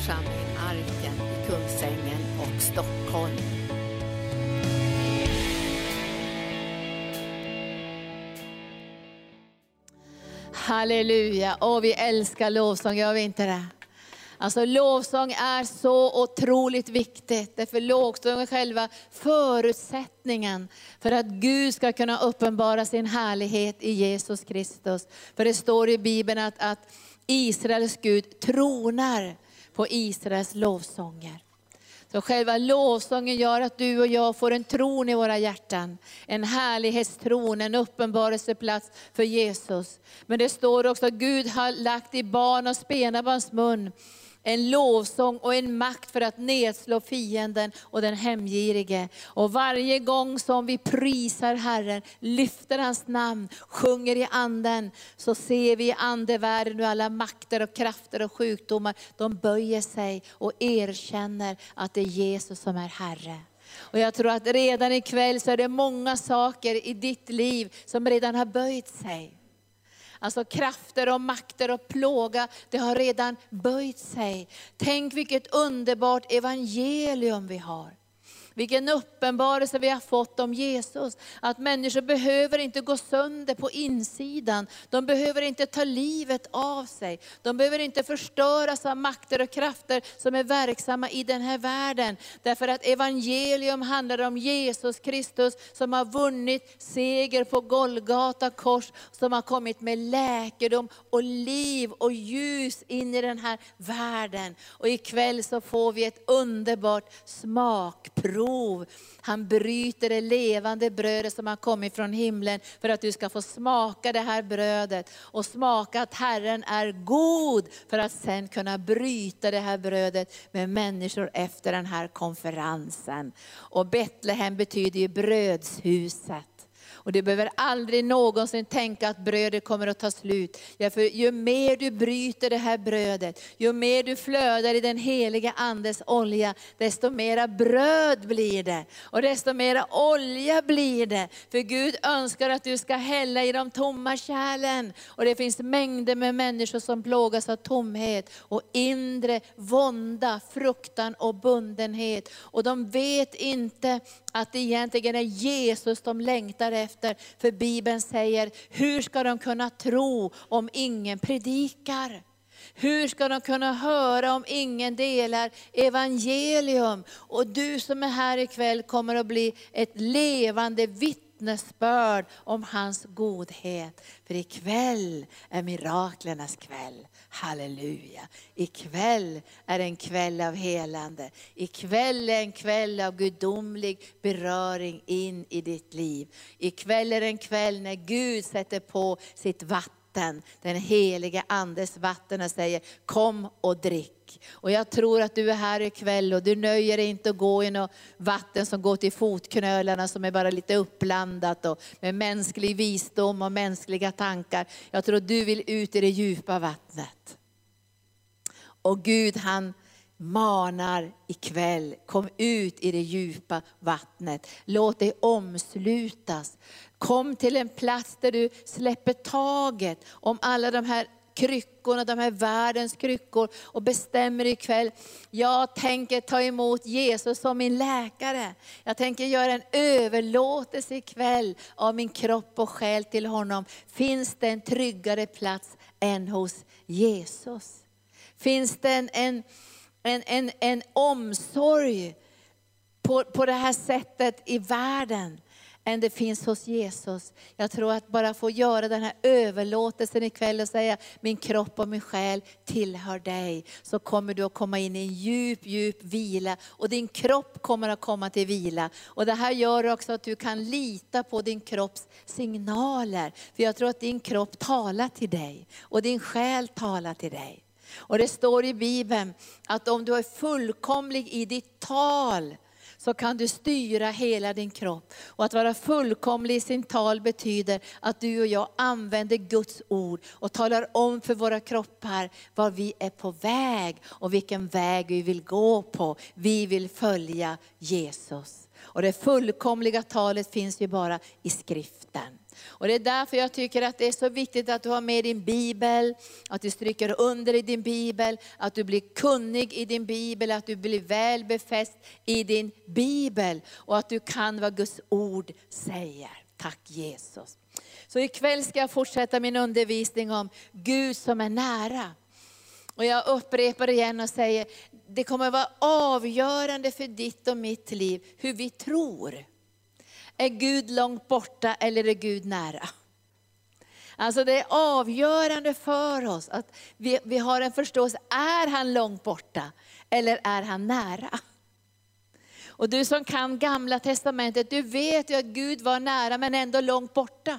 församling Arken i Kungsängen och Stockholm. Halleluja, och vi älskar lovsång, gör vi inte det? Alltså lovsång är så otroligt viktigt, därför lovsång är själva förutsättningen för att Gud ska kunna uppenbara sin härlighet i Jesus Kristus. För det står i Bibeln att, att Israels Gud tronar på Israels lovsånger. Så själva lovsången gör att du och jag får en tron i våra hjärtan. En härlighetstron, en uppenbarelseplats för Jesus. Men det står också att Gud har lagt i barn och spädbarns mun en lovsång och en makt för att nedslå fienden och den hemgirige. Och varje gång som vi prisar Herren, lyfter hans namn, sjunger i anden, så ser vi i andevärlden hur alla makter och krafter och sjukdomar, de böjer sig och erkänner att det är Jesus som är Herre. Och jag tror att redan ikväll så är det många saker i ditt liv som redan har böjt sig. Alltså krafter och makter och plåga, det har redan böjt sig. Tänk vilket underbart evangelium vi har. Vilken uppenbarelse vi har fått om Jesus. Att människor behöver inte gå sönder på insidan. De behöver inte ta livet av sig. De behöver inte förstöras av makter och krafter som är verksamma i den här världen. Därför att evangelium handlar om Jesus Kristus som har vunnit seger på Golgata kors. Som har kommit med läkedom och liv och ljus in i den här världen. Och ikväll så får vi ett underbart smakprov behov. Han bryter det levande brödet som har kommit från himlen för att du ska få smaka det här brödet och smaka att Herren är god för att sen kunna bryta det här brödet med människor efter den här konferensen. Och Betlehem betyder ju brödshuset. Och du behöver aldrig någonsin tänka att brödet kommer att ta slut. Ja, för ju mer du bryter det här brödet, ju mer du flödar i den heliga Andes olja, desto mera bröd blir det. Och desto mera olja blir det. För Gud önskar att du ska hälla i de tomma kärlen. Och det finns mängder med människor som plågas av tomhet och inre vånda, fruktan och bundenhet. Och de vet inte att det egentligen är Jesus de längtar efter. För Bibeln säger, hur ska de kunna tro om ingen predikar? Hur ska de kunna höra om ingen delar evangelium? Och du som är här ikväll kommer att bli ett levande vittnesbörd om hans godhet. För ikväll är miraklernas kväll. Halleluja. Ikväll är en kväll av helande. Ikväll är en kväll av gudomlig beröring in i ditt liv. Ikväll är en kväll när Gud sätter på sitt vatten, den heliga Andes vatten och säger kom och drick. Och jag tror att du är här ikväll och du nöjer dig inte att gå i något vatten som går till fotknölarna som är bara lite uppblandat och med mänsklig visdom och mänskliga tankar. Jag tror att du vill ut i det djupa vattnet. Och Gud han manar ikväll, kom ut i det djupa vattnet. Låt dig omslutas. Kom till en plats där du släpper taget om alla de här kryckorna, de här världens kryckor och bestämmer ikväll, jag tänker ta emot Jesus som min läkare. Jag tänker göra en överlåtelse ikväll av min kropp och själ till honom. Finns det en tryggare plats än hos Jesus? Finns det en, en, en, en, en omsorg på, på det här sättet i världen? Än det finns hos Jesus. Jag tror att bara få göra den här överlåtelsen ikväll och säga, min kropp och min själ tillhör dig. Så kommer du att komma in i en djup, djup vila. Och din kropp kommer att komma till vila. Och det här gör också att du kan lita på din kropps signaler. För jag tror att din kropp talar till dig. Och din själ talar till dig. Och det står i Bibeln att om du är fullkomlig i ditt tal, så kan du styra hela din kropp. Och att vara fullkomlig i sin tal betyder att du och jag använder Guds ord och talar om för våra kroppar var vi är på väg och vilken väg vi vill gå på. Vi vill följa Jesus. Och det fullkomliga talet finns ju bara i skriften. Och Det är därför jag tycker att det är så viktigt att du har med din bibel, att du stryker under i din bibel, att du blir kunnig i din bibel, att du blir väl befäst i din bibel och att du kan vad Guds ord säger. Tack Jesus. Så ikväll ska jag fortsätta min undervisning om Gud som är nära. Och jag upprepar igen och säger, det kommer vara avgörande för ditt och mitt liv hur vi tror. Är Gud långt borta eller är Gud nära? Alltså det är avgörande för oss att vi, vi har en förståelse, är han långt borta eller är han nära? Och du som kan gamla testamentet, du vet ju att Gud var nära men ändå långt borta.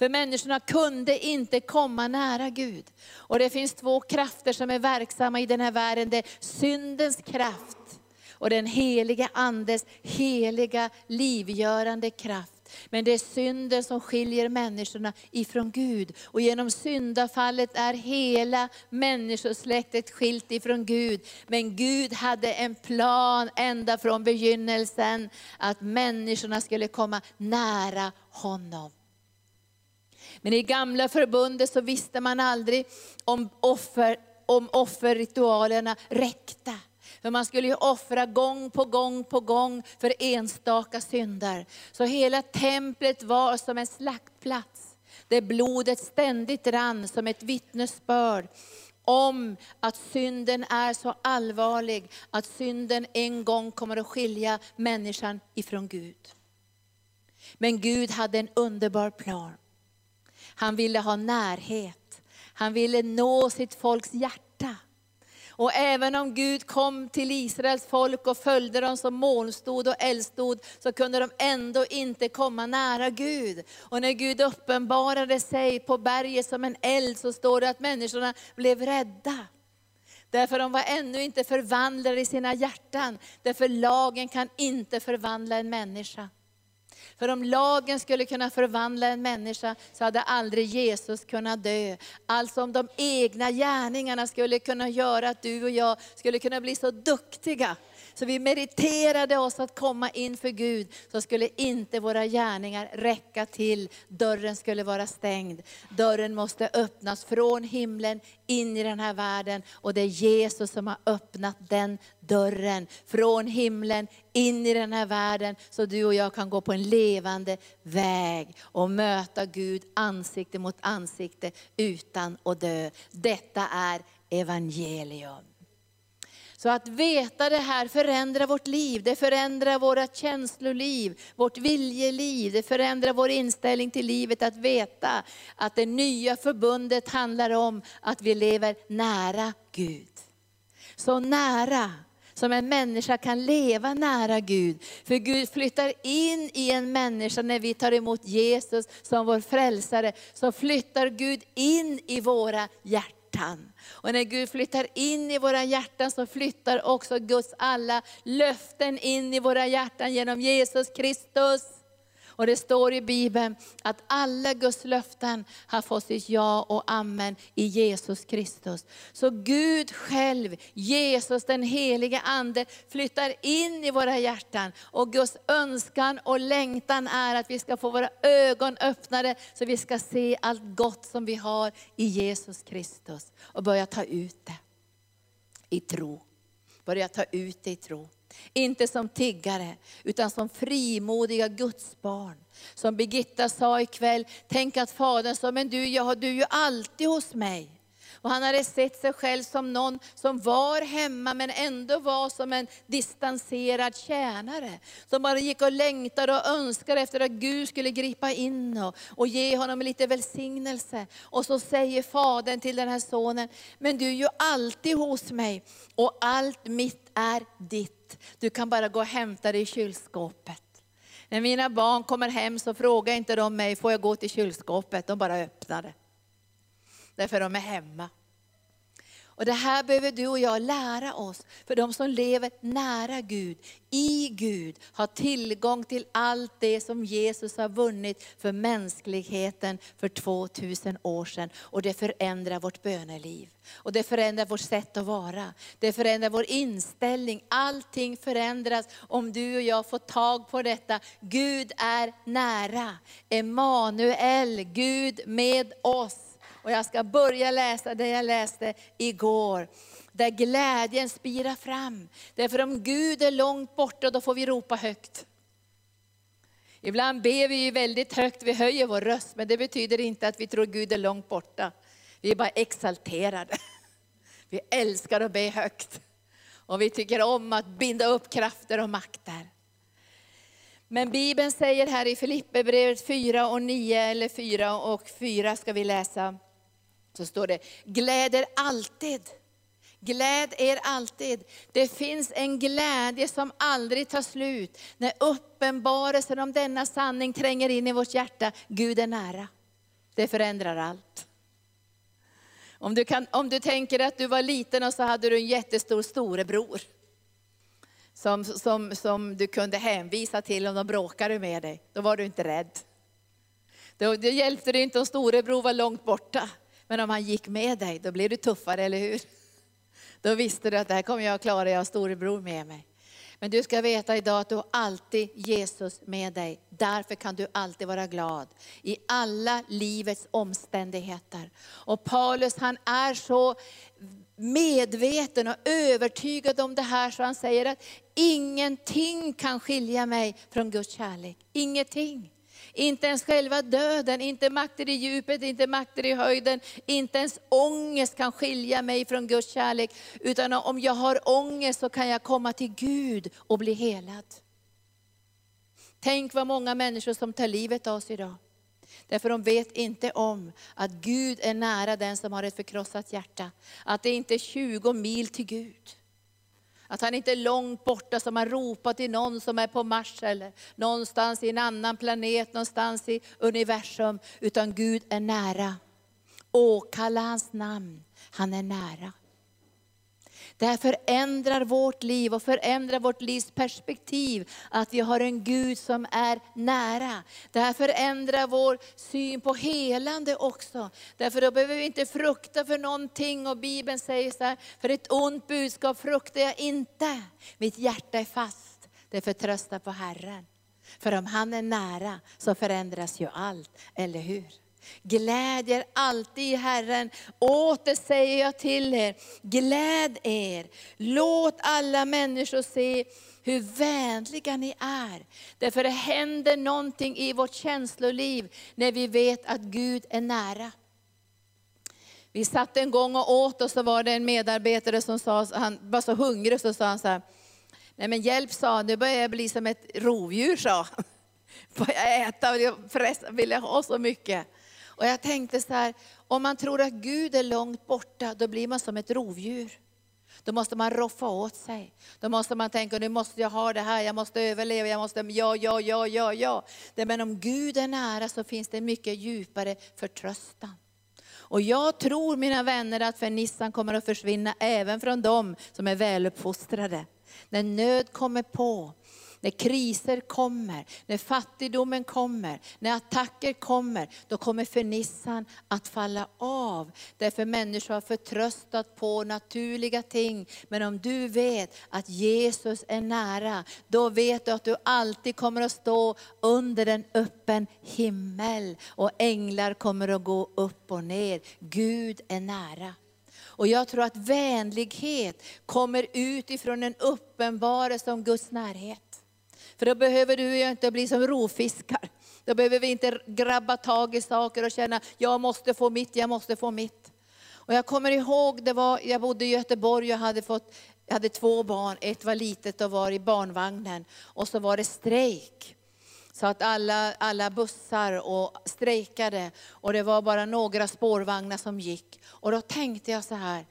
För människorna kunde inte komma nära Gud. Och det finns två krafter som är verksamma i den här världen. Det är syndens kraft och den heliga Andes heliga livgörande kraft. Men det är synden som skiljer människorna ifrån Gud. Och genom syndafallet är hela människosläktet skilt ifrån Gud. Men Gud hade en plan ända från begynnelsen, att människorna skulle komma nära honom. Men i gamla förbundet så visste man aldrig om, offer, om offerritualerna räckte. För man skulle ju offra gång på gång på gång för enstaka synder. Så hela templet var som en slaktplats. Där blodet ständigt rann som ett vittnesbörd om att synden är så allvarlig, att synden en gång kommer att skilja människan ifrån Gud. Men Gud hade en underbar plan. Han ville ha närhet. Han ville nå sitt folks hjärta. Och även om Gud kom till Israels folk och följde dem som molnstod och eldstod, så kunde de ändå inte komma nära Gud. Och när Gud uppenbarade sig på berget som en eld, så står det att människorna blev rädda. Därför de var ännu inte förvandlade i sina hjärtan. Därför lagen kan inte förvandla en människa. För om lagen skulle kunna förvandla en människa så hade aldrig Jesus kunnat dö. Alltså om de egna gärningarna skulle kunna göra att du och jag skulle kunna bli så duktiga så vi meriterade oss att komma inför Gud, så skulle inte våra gärningar räcka till. Dörren skulle vara stängd. Dörren måste öppnas från himlen in i den här världen. Och det är Jesus som har öppnat den dörren. Från himlen in i den här världen, så du och jag kan gå på en levande väg och möta Gud ansikte mot ansikte utan att dö. Detta är evangelium. Så att veta det här förändrar vårt liv, det förändrar våra känsloliv, vårt viljeliv, det förändrar vår inställning till livet att veta att det nya förbundet handlar om att vi lever nära Gud. Så nära som en människa kan leva nära Gud. För Gud flyttar in i en människa när vi tar emot Jesus som vår frälsare. Så flyttar Gud in i våra hjärtan. Och när Gud flyttar in i våra hjärtan så flyttar också Guds alla löften in i våra hjärtan genom Jesus Kristus. Och det står i Bibeln att alla Guds löften har fått sitt ja och amen i Jesus Kristus. Så Gud själv, Jesus den helige Ande, flyttar in i våra hjärtan. Och Guds önskan och längtan är att vi ska få våra ögon öppnade, så vi ska se allt gott som vi har i Jesus Kristus. Och börja ta ut det i tro. Börja ta ut det i tro. Inte som tiggare, utan som frimodiga Guds barn. Som Birgitta sa ikväll, tänk att Fadern sa, men du, jag, du ju alltid hos mig. Och han hade sett sig själv som någon som var hemma men ändå var som en distanserad tjänare. Som bara gick och längtade och önskade efter att Gud skulle gripa in och, och ge honom lite välsignelse. Och så säger fadern till den här sonen, men du är ju alltid hos mig och allt mitt är ditt. Du kan bara gå och hämta det i kylskåpet. När mina barn kommer hem så frågar inte de mig, får jag gå till kylskåpet? De bara öppnar det därför de är hemma. Och det här behöver du och jag lära oss. För de som lever nära Gud, i Gud, har tillgång till allt det som Jesus har vunnit för mänskligheten för 2000 år sedan. Och det förändrar vårt böneliv. Och det förändrar vårt sätt att vara. Det förändrar vår inställning. Allting förändras om du och jag får tag på detta. Gud är nära. Emanuel, Gud med oss. Och jag ska börja läsa det jag läste igår. Där glädjen spirar fram. Därför om Gud är långt borta, då får vi ropa högt. Ibland ber vi ju väldigt högt, vi höjer vår röst, men det betyder inte att vi tror Gud är långt borta. Vi är bara exalterade. Vi älskar att be högt. Och vi tycker om att binda upp krafter och makter. Men Bibeln säger här i Filipperbrevet 4 och 9, eller 4 och 4 ska vi läsa. Så står det, gläd er alltid. Gläd er alltid. Det finns en glädje som aldrig tar slut. När uppenbarelsen om denna sanning tränger in i vårt hjärta. Gud är nära. Det förändrar allt. Om du, kan, om du tänker att du var liten och så hade du en jättestor storebror. Som, som, som du kunde hänvisa till om de bråkade med dig. Då var du inte rädd. Då, då hjälpte det inte om storebror var långt borta. Men om han gick med dig, då blev du tuffare, eller hur? Då visste du att det här kommer jag att klara, jag har storebror med mig. Men du ska veta idag att du har alltid Jesus med dig. Därför kan du alltid vara glad i alla livets omständigheter. Och Paulus han är så medveten och övertygad om det här så han säger att ingenting kan skilja mig från Guds kärlek. Ingenting. Inte ens själva döden, inte makter i djupet, inte makter i höjden, inte ens ångest kan skilja mig från Guds kärlek. Utan om jag har ångest så kan jag komma till Gud och bli helad. Tänk vad många människor som tar livet av sig idag. Därför de vet inte om att Gud är nära den som har ett förkrossat hjärta. Att det inte är 20 mil till Gud. Att han inte är långt borta som han ropar till någon som är på Mars eller någonstans i en annan planet, någonstans i universum. Utan Gud är nära. Åkalla hans namn, han är nära. Det här förändrar vårt liv och förändrar vårt livs perspektiv. Att vi har en Gud som är nära. Det här förändrar vår syn på helande också. Därför då behöver vi inte frukta för någonting. Och Bibeln säger så här, för ett ont budskap fruktar jag inte. Mitt hjärta är fast, det förtröstar på Herren. För om han är nära så förändras ju allt, eller hur? Gläd er alltid i Herren. Åter säger jag till er, gläd er. Låt alla människor se hur vänliga ni är. Därför det händer någonting i vårt känsloliv när vi vet att Gud är nära. Vi satt en gång och åt och så var det en medarbetare som sa, han var så hungrig så sa han så här, nej men hjälp sa han, nu börjar jag bli som ett rovdjur sa han. jag äta och jag ville ha så mycket. Och jag tänkte så här, om man tror att Gud är långt borta, då blir man som ett rovdjur. Då måste man roffa åt sig. Då måste man tänka, nu måste jag ha det här, jag måste överleva, jag måste, ja, ja, ja, ja, ja. Men om Gud är nära så finns det mycket djupare förtröstan. Och jag tror mina vänner att fernissan kommer att försvinna även från dem som är väluppfostrade. När nöd kommer på, när kriser kommer, när fattigdomen kommer, när attacker kommer, då kommer förnissan att falla av. Därför människor har förtröstat på naturliga ting. Men om du vet att Jesus är nära, då vet du att du alltid kommer att stå under en öppen himmel. Och änglar kommer att gå upp och ner. Gud är nära. Och jag tror att vänlighet kommer utifrån en uppenbarelse om Guds närhet. För då behöver du ju inte bli som rovfiskar. Då behöver vi inte grabba tag i saker och känna, jag måste få mitt, jag måste få mitt. Och jag kommer ihåg, det var, jag bodde i Göteborg och hade fått jag hade två barn, ett var litet och var i barnvagnen. Och så var det strejk. Så att alla, alla bussar och strejkade och det var bara några spårvagnar som gick. Och då tänkte jag så här,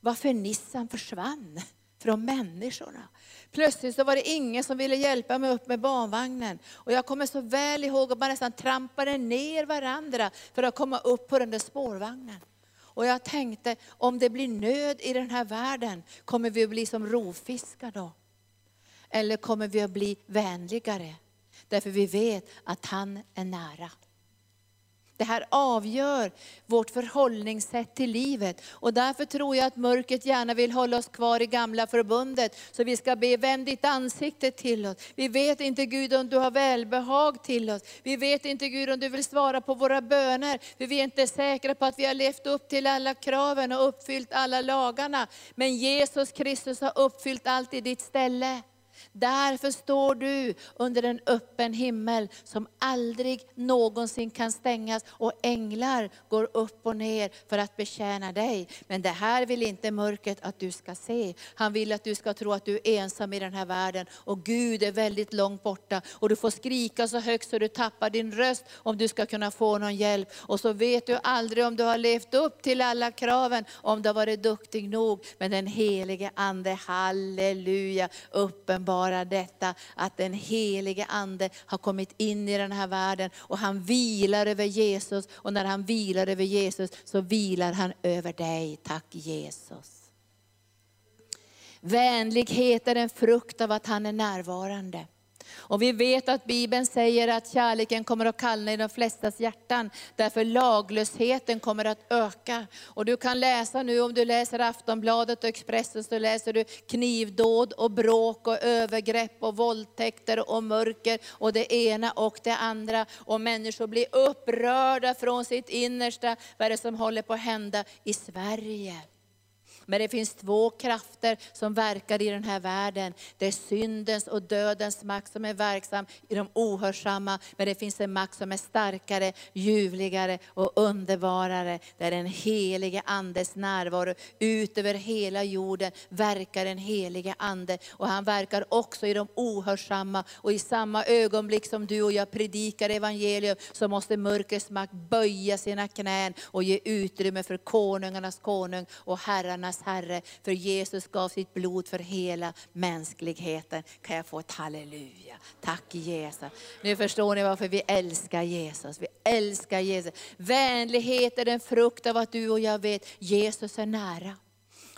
varför Nissan försvann från människorna. Plötsligt så var det ingen som ville hjälpa mig upp med barnvagnen. Och jag kommer så väl ihåg att man nästan trampade ner varandra för att komma upp på den där spårvagnen. Och jag tänkte, om det blir nöd i den här världen, kommer vi att bli som rovfiskar då? Eller kommer vi att bli vänligare? Därför vi vet att han är nära. Det här avgör vårt förhållningssätt till livet. Och därför tror jag att mörkret gärna vill hålla oss kvar i gamla förbundet. Så vi ska be, vänd ditt ansikte till oss. Vi vet inte Gud om du har välbehag till oss. Vi vet inte Gud om du vill svara på våra böner. För vi är inte säkra på att vi har levt upp till alla kraven och uppfyllt alla lagarna. Men Jesus Kristus har uppfyllt allt i ditt ställe. Därför står du under en öppen himmel som aldrig någonsin kan stängas och änglar går upp och ner för att betjäna dig. Men det här vill inte mörkret att du ska se. Han vill att du ska tro att du är ensam i den här världen och Gud är väldigt långt borta. Och du får skrika så högt så du tappar din röst om du ska kunna få någon hjälp. Och så vet du aldrig om du har levt upp till alla kraven, om du har varit duktig nog. Men den helige Ande, halleluja, uppenbar bara detta att den helige Ande har kommit in i den här världen och han vilar över Jesus. Och när han vilar över Jesus så vilar han över dig. Tack Jesus. Vänlighet är en frukt av att han är närvarande. Och vi vet att Bibeln säger att kärleken kommer att kallna i de flestas hjärtan, därför laglösheten kommer att öka. Och du kan läsa nu, om du läser Aftonbladet och Expressen, så läser du knivdåd och bråk och övergrepp och våldtäkter och mörker och det ena och det andra. Och människor blir upprörda från sitt innersta, vad är det som håller på att hända i Sverige? Men det finns två krafter som verkar i den här världen. Det är syndens och dödens makt som är verksam i de ohörsamma. Men det finns en makt som är starkare, ljuvligare och underbarare. Det är den helige Andes närvaro. Ut över hela jorden verkar den helige Ande. Och han verkar också i de ohörsamma. Och i samma ögonblick som du och jag predikar evangelium, så måste mörkrets makt böja sina knän och ge utrymme för konungarnas konung och herrarnas Herre, för Jesus gav sitt blod för hela mänskligheten. Kan jag få ett halleluja? Tack Jesus. Nu förstår ni varför vi älskar Jesus. Vi älskar Jesus. Vänlighet är en frukt av att du och jag vet, Jesus är nära.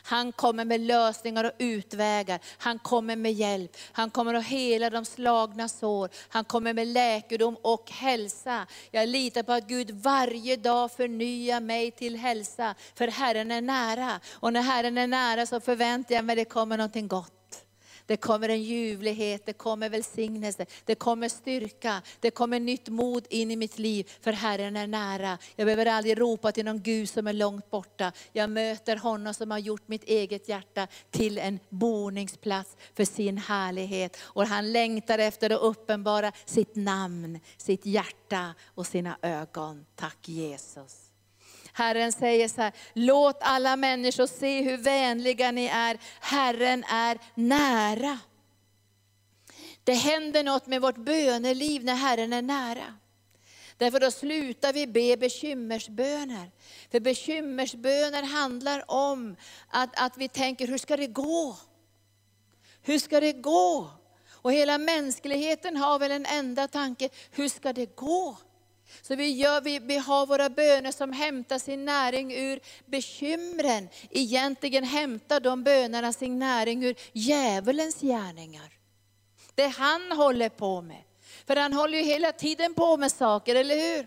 Han kommer med lösningar och utvägar. Han kommer med hjälp. Han kommer att hela de slagna sår. Han kommer med läkedom och hälsa. Jag litar på att Gud varje dag förnyar mig till hälsa. För Herren är nära. Och när Herren är nära så förväntar jag mig att det kommer någonting gott. Det kommer en ljuvlighet, det kommer välsignelse, det kommer styrka, det kommer nytt mod in i mitt liv, för Herren är nära. Jag behöver aldrig ropa till någon Gud som är långt borta. Jag möter honom som har gjort mitt eget hjärta till en boningsplats för sin härlighet. Och han längtar efter att uppenbara sitt namn, sitt hjärta och sina ögon. Tack Jesus. Herren säger så här, låt alla människor se hur vänliga ni är. Herren är nära. Det händer något med vårt böneliv när Herren är nära. Därför då slutar vi be bekymmersböner. För bekymmersböner handlar om att, att vi tänker, hur ska det gå? Hur ska det gå? Och hela mänskligheten har väl en enda tanke, hur ska det gå? Så vi, gör, vi, vi har våra böner som hämtar sin näring ur bekymren. Egentligen hämtar de bönerna sin näring ur djävulens gärningar. Det han håller på med. För han håller ju hela tiden på med saker, eller hur?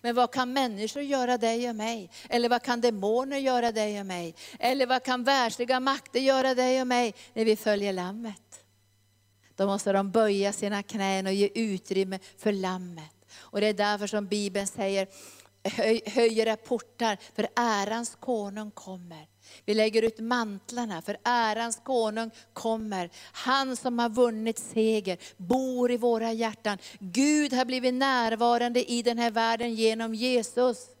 Men vad kan människor göra dig och mig? Eller vad kan demoner göra dig och mig? Eller vad kan världsliga makter göra dig och mig när vi följer Lammet? Då måste de böja sina knän och ge utrymme för Lammet. Och det är därför som Bibeln säger, höj, höj era portar, för ärans konung kommer. Vi lägger ut mantlarna, för ärans konung kommer. Han som har vunnit seger, bor i våra hjärtan. Gud har blivit närvarande i den här världen genom Jesus.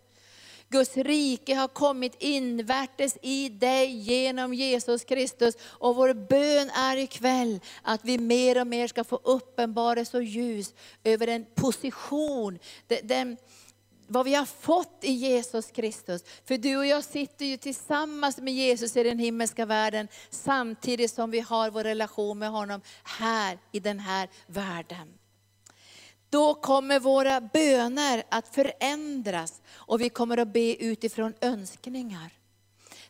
Guds rike har kommit invärtes i dig genom Jesus Kristus. Och vår bön är ikväll att vi mer och mer ska få uppenbarelse och ljus över den position, den, vad vi har fått i Jesus Kristus. För du och jag sitter ju tillsammans med Jesus i den himmelska världen, samtidigt som vi har vår relation med honom här i den här världen. Då kommer våra böner att förändras och vi kommer att be utifrån önskningar.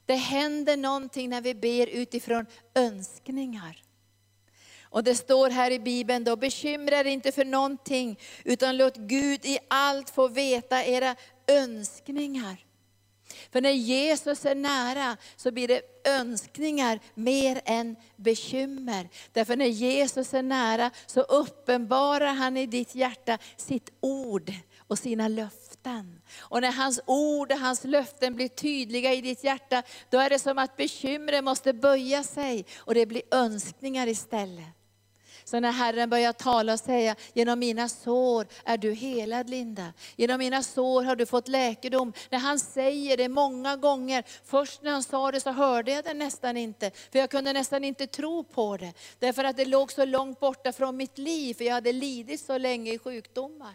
Det händer någonting när vi ber utifrån önskningar. Och det står här i Bibeln då, bekymra er inte för någonting, utan låt Gud i allt få veta era önskningar. För när Jesus är nära så blir det önskningar mer än bekymmer. Därför när Jesus är nära så uppenbarar han i ditt hjärta sitt ord och sina löften. Och när hans ord och hans löften blir tydliga i ditt hjärta, då är det som att bekymren måste böja sig och det blir önskningar istället. Så när Herren börjar tala och säga, genom mina sår är du helad Linda. Genom mina sår har du fått läkedom. När han säger det många gånger, först när han sa det så hörde jag det nästan inte. För jag kunde nästan inte tro på det. Därför att det låg så långt borta från mitt liv, för jag hade lidit så länge i sjukdomar.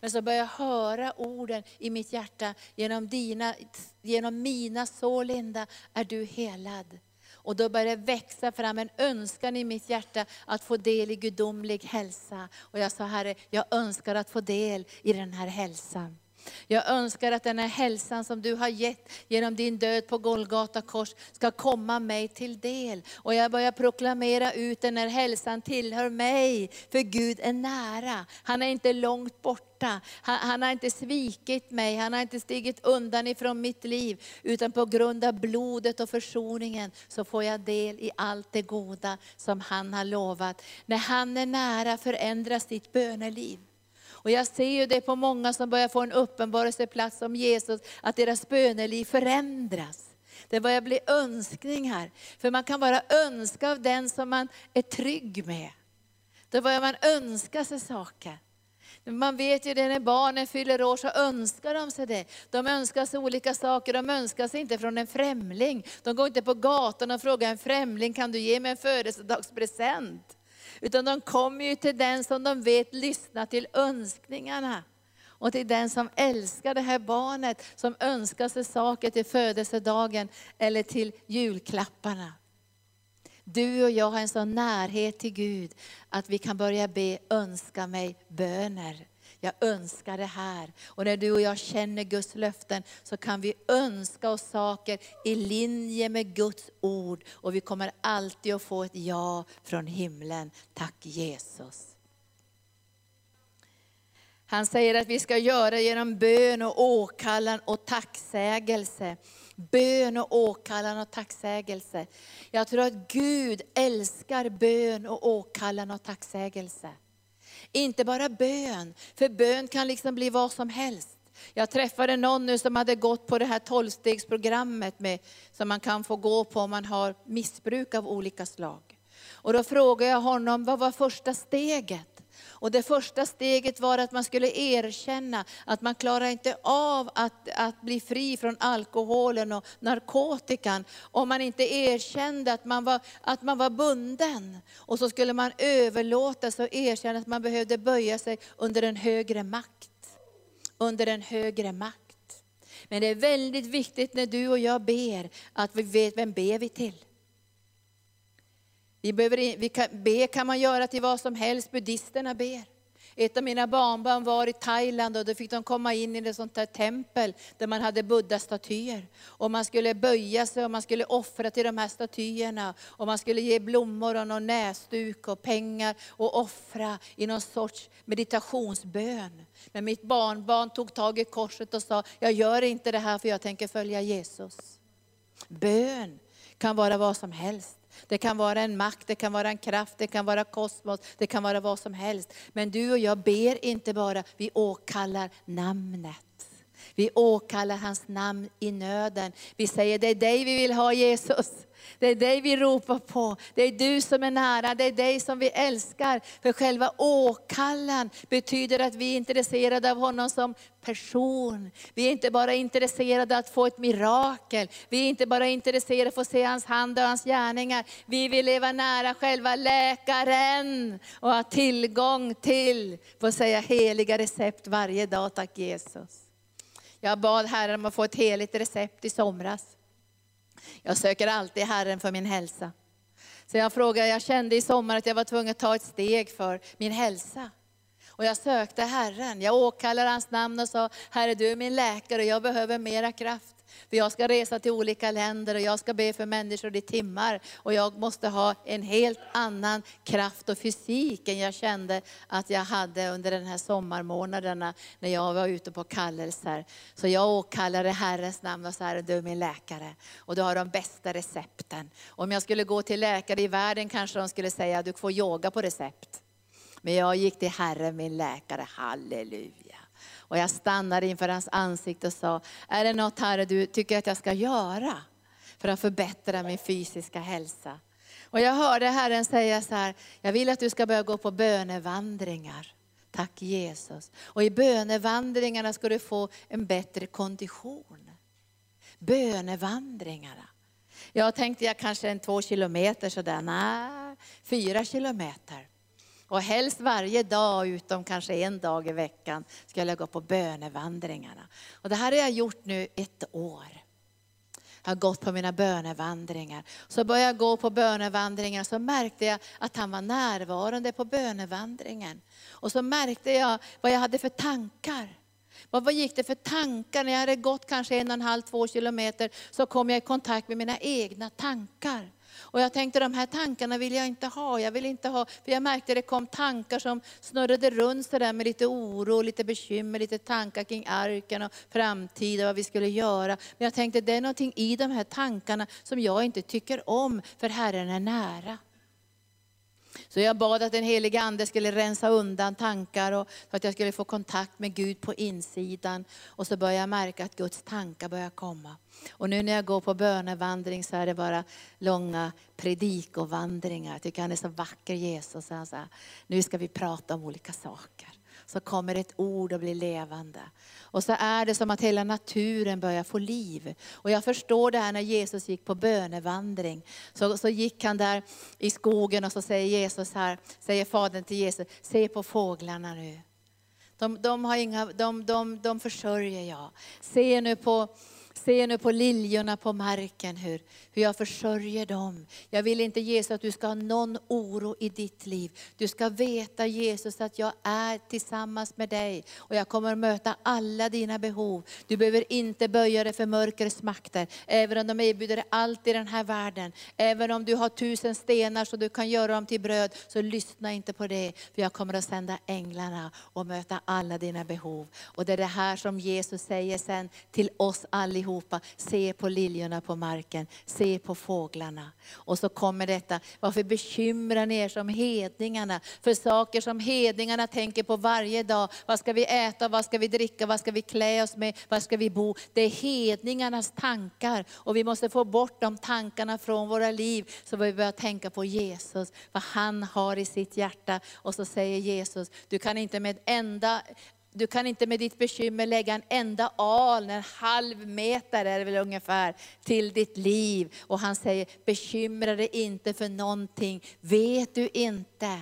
Men så började jag höra orden i mitt hjärta, genom, dina, genom mina sår Linda är du helad. Och då började det växa fram en önskan i mitt hjärta att få del i gudomlig hälsa. Och jag sa, Herre, jag önskar att få del i den här hälsan. Jag önskar att den här hälsan som du har gett genom din död på Golgata kors ska komma mig till del. Och jag börjar proklamera ut den här hälsan tillhör mig, för Gud är nära. Han är inte långt borta. Han, han, har inte svikit mig, han har inte stigit undan ifrån mitt liv. Utan på grund av blodet och försoningen så får jag del i allt det goda som han har lovat. När han är nära förändras ditt böneliv. Och jag ser ju det på många som börjar få en uppenbarelseplats om Jesus, att deras böneliv förändras. Det börjar bli önskningar. För man kan bara önska av den som man är trygg med. Då börjar man önska sig saker. Man vet ju det när barnen fyller år så önskar de sig det. De önskar sig olika saker, de önskar sig inte från en främling. De går inte på gatan och frågar en främling, kan du ge mig en födelsedagspresent? Utan de kommer ju till den som de vet lyssnar till önskningarna. Och till den som älskar det här barnet, som önskar sig saker till födelsedagen eller till julklapparna. Du och jag har en sån närhet till Gud att vi kan börja be önska mig böner. Jag önskar det här. Och när du och jag känner Guds löften så kan vi önska oss saker i linje med Guds ord. Och vi kommer alltid att få ett ja från himlen. Tack Jesus. Han säger att vi ska göra genom bön och åkallan och tacksägelse. Bön och åkallan och tacksägelse. Jag tror att Gud älskar bön och åkallan och tacksägelse. Inte bara bön, för bön kan liksom bli vad som helst. Jag träffade någon nu som hade gått på det här tolvstegsprogrammet med, som man kan få gå på om man har missbruk av olika slag. Och då frågade jag honom, vad var första steget? Och det första steget var att man skulle erkänna att man klarar inte av att, att bli fri från alkoholen och narkotikan om man inte erkände att man, var, att man var bunden. Och så skulle man överlåta sig och erkänna att man behövde böja sig under en högre makt. Under en högre makt. Men det är väldigt viktigt när du och jag ber, att vi vet vem ber vi till. Vi, behöver, vi kan, be kan man göra till vad som helst, buddhisterna ber. Ett av mina barnbarn var i Thailand och då fick de komma in i ett sånt där tempel där man hade buddha-statyer. Och man skulle böja sig och man skulle offra till de här statyerna. Och man skulle ge blommor och någon näsduk och pengar och offra i någon sorts meditationsbön. Men mitt barnbarn tog tag i korset och sa, jag gör inte det här för jag tänker följa Jesus. Bön kan vara vad som helst. Det kan vara en makt, det kan vara en kraft, det kan vara kosmos, det kan vara vad som helst. Men du och jag ber inte bara, vi åkallar namnet. Vi åkallar hans namn i nöden. Vi säger, det är dig vi vill ha Jesus. Det är dig vi ropar på. Det är du som är nära, det är dig som vi älskar. För själva åkallan betyder att vi är intresserade av honom som person. Vi är inte bara intresserade av att få ett mirakel. Vi är inte bara intresserade av att få se hans hand och hans gärningar. Vi vill leva nära själva läkaren och ha tillgång till, få säga heliga recept varje dag. Tack Jesus. Jag bad Herren om att få ett heligt recept i somras. Jag söker alltid Herren för min hälsa. Så jag frågade, jag kände i sommar att jag var tvungen att ta ett steg för min hälsa. Och jag sökte Herren. Jag åkallade hans namn och sa, Herre du är min läkare och jag behöver mera kraft. För jag ska resa till olika länder och jag ska be för människor i timmar. Och jag måste ha en helt annan kraft och fysik än jag kände att jag hade under den här sommarmånaderna när jag var ute på kallelser. Så jag åkallade Herrens namn och sa, du är min läkare. Och du har de bästa recepten. Om jag skulle gå till läkare i världen kanske de skulle säga, du får yoga på recept. Men jag gick till Herren min läkare, halleluja. Och jag stannade inför hans ansikte och sa, är det något Herre du tycker att jag ska göra för att förbättra min fysiska hälsa? Och jag hörde Herren säga så här, jag vill att du ska börja gå på bönevandringar. Tack Jesus. Och i bönevandringarna ska du få en bättre kondition. Bönevandringarna. Jag tänkte jag kanske en två kilometer sådär, nej, fyra kilometer. Och helst varje dag, utom kanske en dag i veckan, ska jag gå på bönevandringarna. Och det här har jag gjort nu ett år. Jag har gått på mina bönevandringar. Så började jag gå på bönevandringar så märkte jag att han var närvarande på bönevandringen. Och så märkte jag vad jag hade för tankar. Vad gick det för tankar? När jag hade gått kanske en och en halv, två kilometer så kom jag i kontakt med mina egna tankar. Och jag tänkte de här tankarna vill jag inte ha. Jag vill inte ha, för jag märkte att det kom tankar som snurrade runt sådär med lite oro, lite bekymmer, lite tankar kring arken och framtid och vad vi skulle göra. Men jag tänkte det är någonting i de här tankarna som jag inte tycker om, för Herren är nära. Så jag bad att den helige Ande skulle rensa undan tankar och för att jag skulle få kontakt med Gud på insidan. Och så började jag märka att Guds tankar började komma. Och nu när jag går på bönevandring så är det bara långa predikovandringar. Jag tycker han är så vacker Jesus. Han säger, nu ska vi prata om olika saker. Så kommer ett ord och blir levande. Och så är det som att hela naturen börjar få liv. Och jag förstår det här när Jesus gick på bönevandring. Så, så gick han där i skogen och så säger Jesus här, säger Fadern till Jesus, se på fåglarna nu. De, de, har inga, de, de, de försörjer jag. Se nu på Se nu på liljorna på marken hur, hur jag försörjer dem. Jag vill inte Jesus att du ska ha någon oro i ditt liv. Du ska veta Jesus att jag är tillsammans med dig och jag kommer att möta alla dina behov. Du behöver inte böja dig för mörkrets makter, även om de erbjuder dig allt i den här världen. Även om du har tusen stenar så du kan göra dem till bröd, så lyssna inte på det. För jag kommer att sända änglarna och möta alla dina behov. Och det är det här som Jesus säger sen till oss allihopa, se på liljorna på marken, se Se på fåglarna. Och så kommer detta, varför bekymrar ni er som hedningarna? För saker som hedningarna tänker på varje dag. Vad ska vi äta, vad ska vi dricka, vad ska vi klä oss med, var ska vi bo? Det är hedningarnas tankar. Och vi måste få bort de tankarna från våra liv, så vi börjar tänka på Jesus, vad han har i sitt hjärta. Och så säger Jesus, du kan inte med enda du kan inte med ditt bekymmer lägga en enda al, en halv meter är det väl ungefär, till ditt liv. Och han säger, bekymra dig inte för någonting. Vet du inte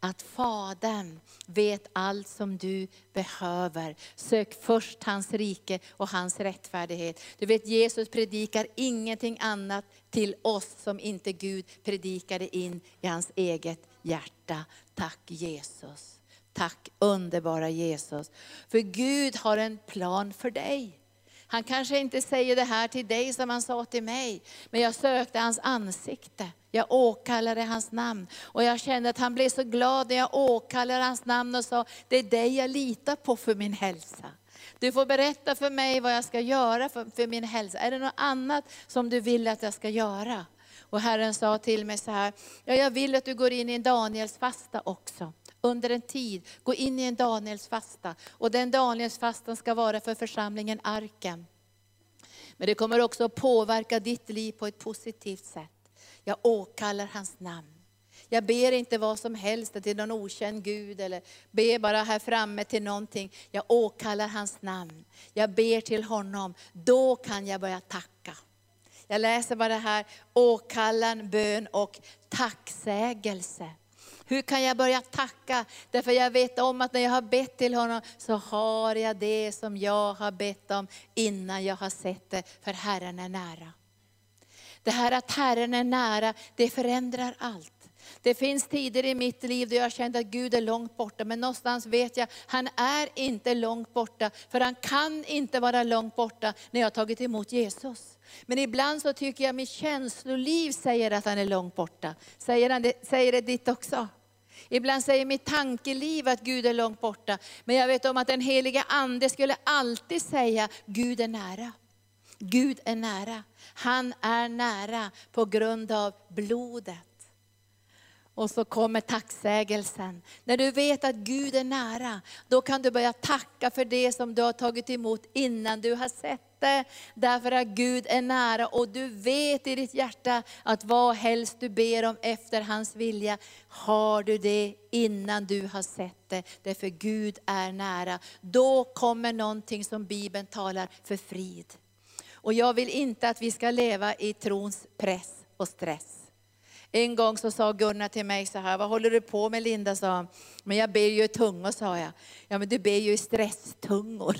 att Fadern vet allt som du behöver. Sök först hans rike och hans rättfärdighet. Du vet Jesus predikar ingenting annat till oss som inte Gud predikade in i hans eget hjärta. Tack Jesus. Tack underbara Jesus. För Gud har en plan för dig. Han kanske inte säger det här till dig som han sa till mig, men jag sökte hans ansikte. Jag åkallade hans namn och jag kände att han blev så glad när jag åkallade hans namn och sa, det är dig jag litar på för min hälsa. Du får berätta för mig vad jag ska göra för, för min hälsa. Är det något annat som du vill att jag ska göra? Och Herren sa till mig så här, ja, jag vill att du går in i en Daniels fasta också under en tid gå in i en Daniels fasta. Och den Daniels fastan ska vara för församlingen Arken. Men det kommer också att påverka ditt liv på ett positivt sätt. Jag åkallar hans namn. Jag ber inte vad som helst till någon okänd Gud, eller ber bara här framme till någonting. Jag åkallar hans namn. Jag ber till honom. Då kan jag börja tacka. Jag läser bara här, åkallan, bön och tacksägelse. Hur kan jag börja tacka? Därför jag vet om att när jag har bett till honom så har jag det som jag har bett om innan jag har sett det, för Herren är nära. Det här att Herren är nära, det förändrar allt. Det finns tider i mitt liv då jag kände att Gud är långt borta, men någonstans vet jag, han är inte långt borta, för han kan inte vara långt borta när jag har tagit emot Jesus. Men ibland så tycker jag mitt känsloliv säger att han är långt borta. Säger, han det, säger det ditt också? Ibland säger mitt tankeliv att Gud är långt borta. Men jag vet om att den heliga Ande skulle alltid säga, Gud är nära. Gud är nära. Han är nära på grund av blodet. Och så kommer tacksägelsen. När du vet att Gud är nära, då kan du börja tacka för det som du har tagit emot innan du har sett det. Därför att Gud är nära och du vet i ditt hjärta att vad helst du ber om efter hans vilja, har du det innan du har sett det. Därför Gud är nära. Då kommer någonting som Bibeln talar för frid. Och jag vill inte att vi ska leva i trons press och stress. En gång så sa Gunnar till mig så här, vad håller du på med Linda? sa han. Men jag ber ju i tungor, sa jag. Ja men du ber ju i stresstungor.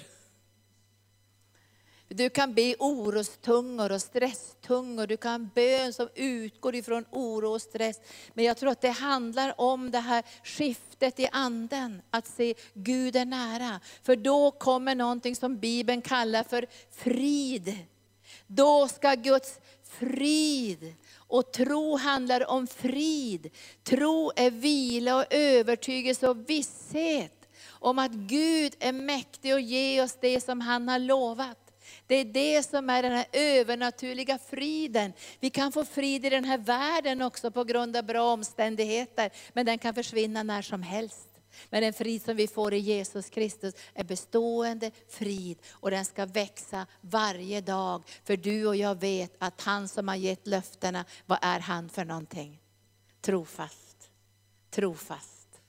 Du kan be orostungor och stresstungor, du kan bön som utgår ifrån oro och stress. Men jag tror att det handlar om det här skiftet i anden, att se Gud är nära. För då kommer någonting som Bibeln kallar för frid. Då ska Guds frid och tro handlar om frid. Tro är vila och övertygelse och visshet om att Gud är mäktig att ge oss det som han har lovat. Det är det som är den här övernaturliga friden. Vi kan få frid i den här världen också på grund av bra omständigheter, men den kan försvinna när som helst. Men den frid som vi får i Jesus Kristus är bestående frid och den ska växa varje dag. För du och jag vet att han som har gett löftena, vad är han för någonting? Trofast. Trofast.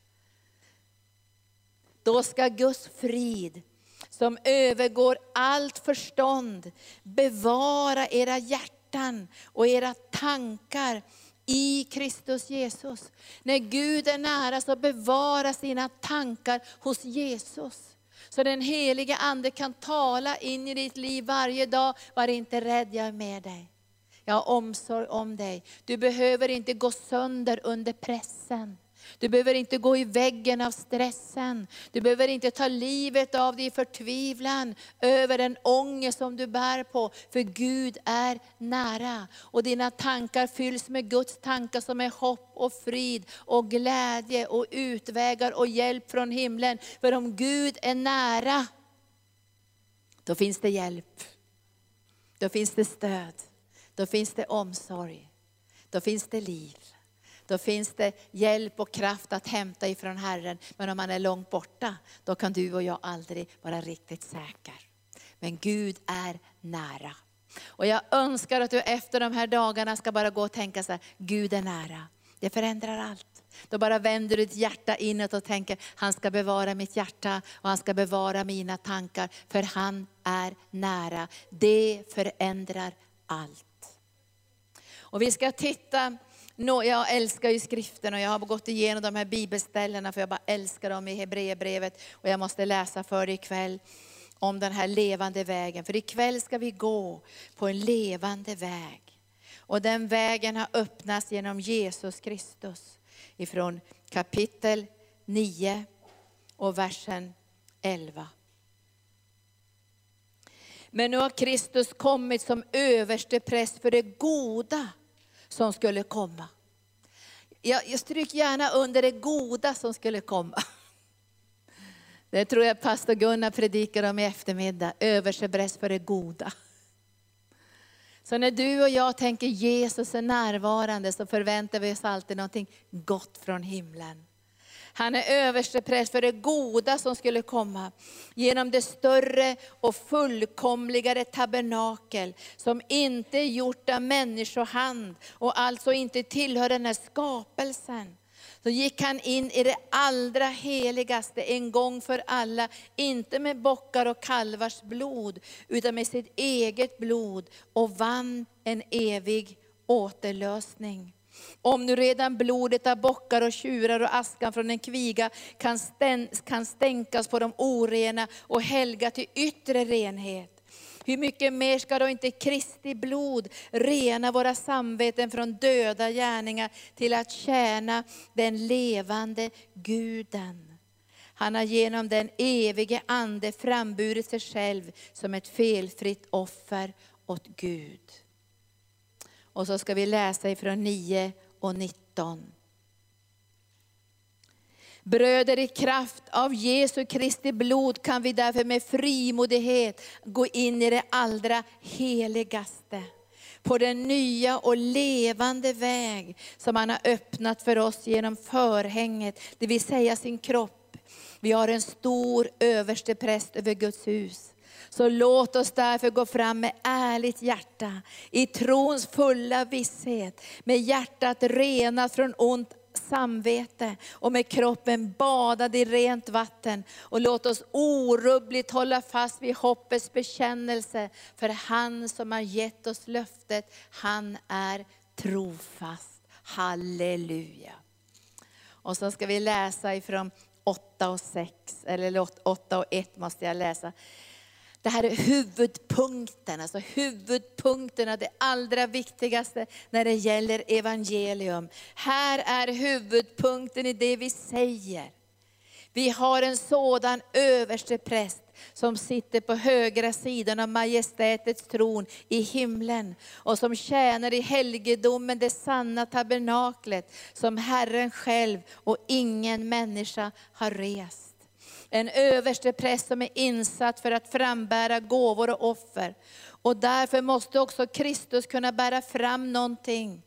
Då ska Guds frid som övergår allt förstånd bevara era hjärtan och era tankar i Kristus Jesus. När Gud är nära så bevara sina tankar hos Jesus. Så den helige Ande kan tala in i ditt liv varje dag. Var inte rädd, jag är med dig. Jag har omsorg om dig. Du behöver inte gå sönder under pressen. Du behöver inte gå i väggen av stressen. Du behöver inte ta livet av dig i förtvivlan över den ångest som du bär på. För Gud är nära. Och dina tankar fylls med Guds tankar som är hopp och frid och glädje och utvägar och hjälp från himlen. För om Gud är nära, då finns det hjälp. Då finns det stöd. Då finns det omsorg. Då finns det liv. Då finns det hjälp och kraft att hämta ifrån Herren. Men om man är långt borta, då kan du och jag aldrig vara riktigt säker. Men Gud är nära. Och jag önskar att du efter de här dagarna ska bara gå och tänka så här, Gud är nära. Det förändrar allt. Då bara vänder du ditt hjärta inåt och tänker, han ska bevara mitt hjärta och han ska bevara mina tankar, för han är nära. Det förändrar allt. Och vi ska titta No, jag älskar ju skriften och jag har gått igenom de här bibelställena för jag bara älskar dem i Hebreerbrevet. Och jag måste läsa för dig ikväll om den här levande vägen. För ikväll ska vi gå på en levande väg. Och den vägen har öppnats genom Jesus Kristus. Ifrån kapitel 9 och versen 11. Men nu har Kristus kommit som överste präst för det goda som skulle komma. Jag, jag stryker gärna under det goda som skulle komma. Det tror jag pastor Gunnar predikar om i eftermiddag, översebräss för det goda. Så när du och jag tänker Jesus är närvarande så förväntar vi oss alltid någonting gott från himlen. Han är överstepräst för det goda som skulle komma. Genom det större och fullkomligare tabernakel som inte är gjort av människohand och alltså inte tillhör den här skapelsen. Så gick han in i det allra heligaste en gång för alla, inte med bockar och kalvars blod, utan med sitt eget blod och vann en evig återlösning. Om nu redan blodet av bockar och tjurar och askan från en kviga kan, stän, kan stänkas på de orena och helga till yttre renhet. hur mycket mer ska då inte Kristi blod rena våra samveten från döda gärningar till att tjäna den levande Guden. Han har genom den evige Ande framburit sig själv som ett felfritt offer åt Gud. Och så ska vi läsa ifrån 9 och 19. Bröder, i kraft av Jesu Kristi blod kan vi därför med frimodighet gå in i det allra heligaste. På den nya och levande väg som han har öppnat för oss genom förhänget, det vill säga sin kropp. Vi har en stor överste präst över Guds hus. Så låt oss därför gå fram med ärligt hjärta, i trons fulla visshet, med hjärtat renat från ont samvete och med kroppen badad i rent vatten. Och låt oss orubbligt hålla fast vid hoppets bekännelse. För han som har gett oss löftet, han är trofast. Halleluja. Och så ska vi läsa ifrån 8 och 6, eller 8 och 1 måste jag läsa. Det här är huvudpunkten, alltså huvudpunkterna, det allra viktigaste när det gäller evangelium. Här är huvudpunkten i det vi säger. Vi har en sådan överste präst som sitter på högra sidan av majestätets tron i himlen och som tjänar i helgedomen, det sanna tabernaklet som Herren själv och ingen människa har rest. En överste präst som är insatt för att frambära gåvor och offer. Och därför måste också Kristus kunna bära fram någonting.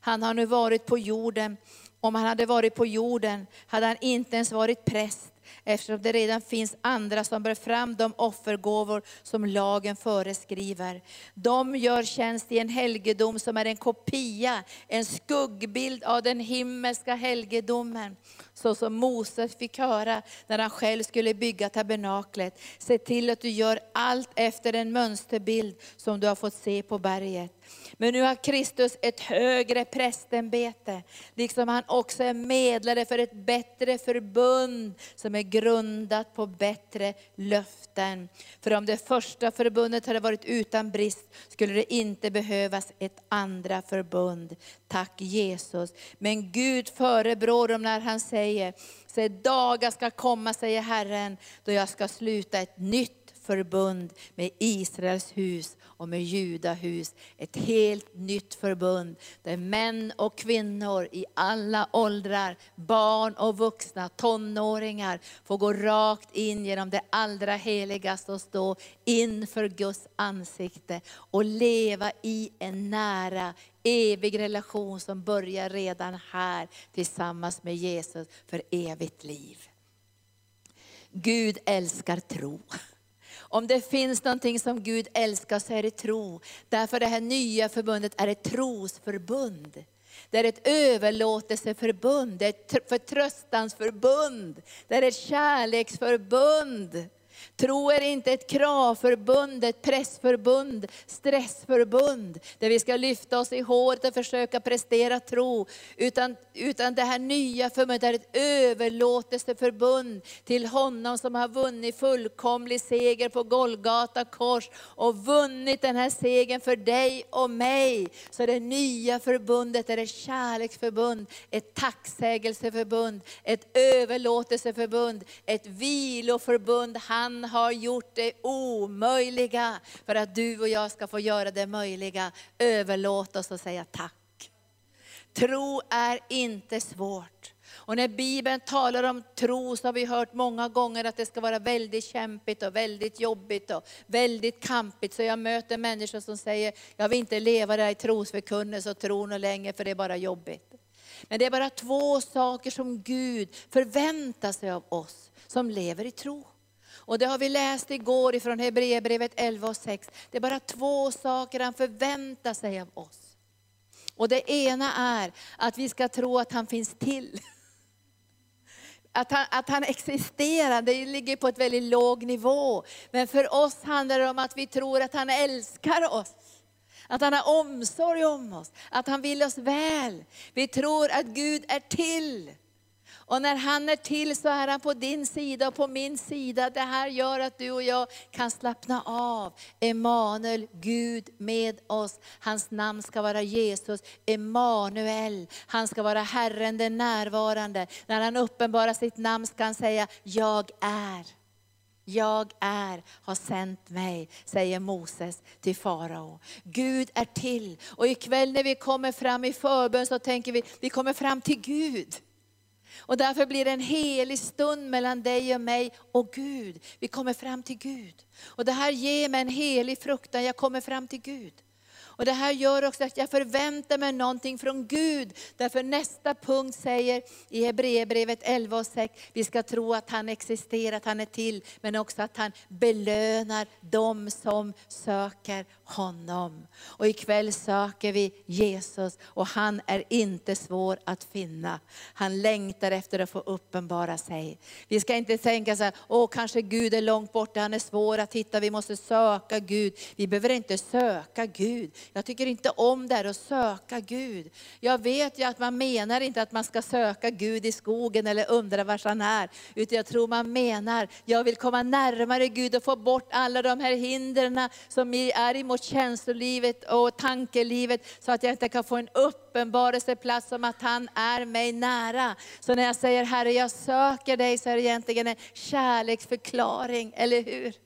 Han har nu varit på jorden. Om han hade varit på jorden hade han inte ens varit präst eftersom det redan finns andra som bär fram de offergåvor som lagen föreskriver. De gör tjänst i en helgedom som är en kopia, en skuggbild av den himmelska helgedomen. Så som Moses fick höra när han själv skulle bygga tabernaklet. Se till att du gör allt efter den mönsterbild som du har fått se på berget. Men nu har Kristus ett högre prästämbete, liksom han också är medlare för ett bättre förbund som är grundat på bättre löften. För om det första förbundet hade varit utan brist skulle det inte behövas ett andra förbund. Tack Jesus. Men Gud förebrår dem när han säger, se dagar ska komma, säger Herren, då jag ska sluta ett nytt förbund med Israels hus och med Judahus. Ett helt nytt förbund där män och kvinnor i alla åldrar, barn och vuxna, tonåringar får gå rakt in genom det allra heligaste och stå inför Guds ansikte och leva i en nära, evig relation som börjar redan här tillsammans med Jesus för evigt liv. Gud älskar tro. Om det finns någonting som Gud älskar så är det tro. Därför det här nya förbundet är ett trosförbund. Det är ett överlåtelseförbund, det är ett förtröstansförbund, det är ett kärleksförbund. Tro är inte ett kravförbund, ett pressförbund, stressförbund, där vi ska lyfta oss i håret och försöka prestera tro. Utan, utan det här nya förbundet är ett överlåtelseförbund till honom som har vunnit fullkomlig seger på Golgata kors och vunnit den här segern för dig och mig. Så det nya förbundet är ett kärleksförbund, ett tacksägelseförbund, ett överlåtelseförbund, ett viloförbund. Han han har gjort det omöjliga för att du och jag ska få göra det möjliga. Överlåt oss och säga tack. Tro är inte svårt. Och när Bibeln talar om tro så har vi hört många gånger att det ska vara väldigt kämpigt och väldigt jobbigt och väldigt kampigt. Så jag möter människor som säger, jag vill inte leva där i trosförkunnelse och tro och längre för det är bara jobbigt. Men det är bara två saker som Gud förväntar sig av oss som lever i tro. Och det har vi läst igår ifrån Hebreerbrevet 11 och 6. Det är bara två saker han förväntar sig av oss. Och det ena är att vi ska tro att han finns till. Att han, att han existerar, det ligger på ett väldigt låg nivå. Men för oss handlar det om att vi tror att han älskar oss. Att han har omsorg om oss, att han vill oss väl. Vi tror att Gud är till. Och när han är till så är han på din sida och på min sida. Det här gör att du och jag kan slappna av. Emanuel, Gud med oss. Hans namn ska vara Jesus. Emanuel, han ska vara Herren den närvarande. När han uppenbarar sitt namn ska han säga, jag är. Jag är, har sänt mig, säger Moses till farao. Gud är till. Och ikväll när vi kommer fram i förbön så tänker vi, vi kommer fram till Gud. Och därför blir det en helig stund mellan dig och mig och Gud. Vi kommer fram till Gud. Och det här ger mig en helig fruktan, jag kommer fram till Gud. Och det här gör också att jag förväntar mig någonting från Gud. Därför nästa punkt säger i Hebreerbrevet 11 och 6, vi ska tro att han existerar, att han är till, men också att han belönar dem som söker honom. Och ikväll söker vi Jesus och han är inte svår att finna. Han längtar efter att få uppenbara sig. Vi ska inte tänka så här, åh kanske Gud är långt borta, han är svår att hitta, vi måste söka Gud. Vi behöver inte söka Gud. Jag tycker inte om det här att söka Gud. Jag vet ju att man menar inte att man ska söka Gud i skogen eller undra var han är. Utan jag tror man menar, jag vill komma närmare Gud och få bort alla de här hindren som är emot känslolivet och tankelivet. Så att jag inte kan få en uppenbarelseplats om att han är mig nära. Så när jag säger Herre jag söker dig så är det egentligen en kärleksförklaring, eller hur?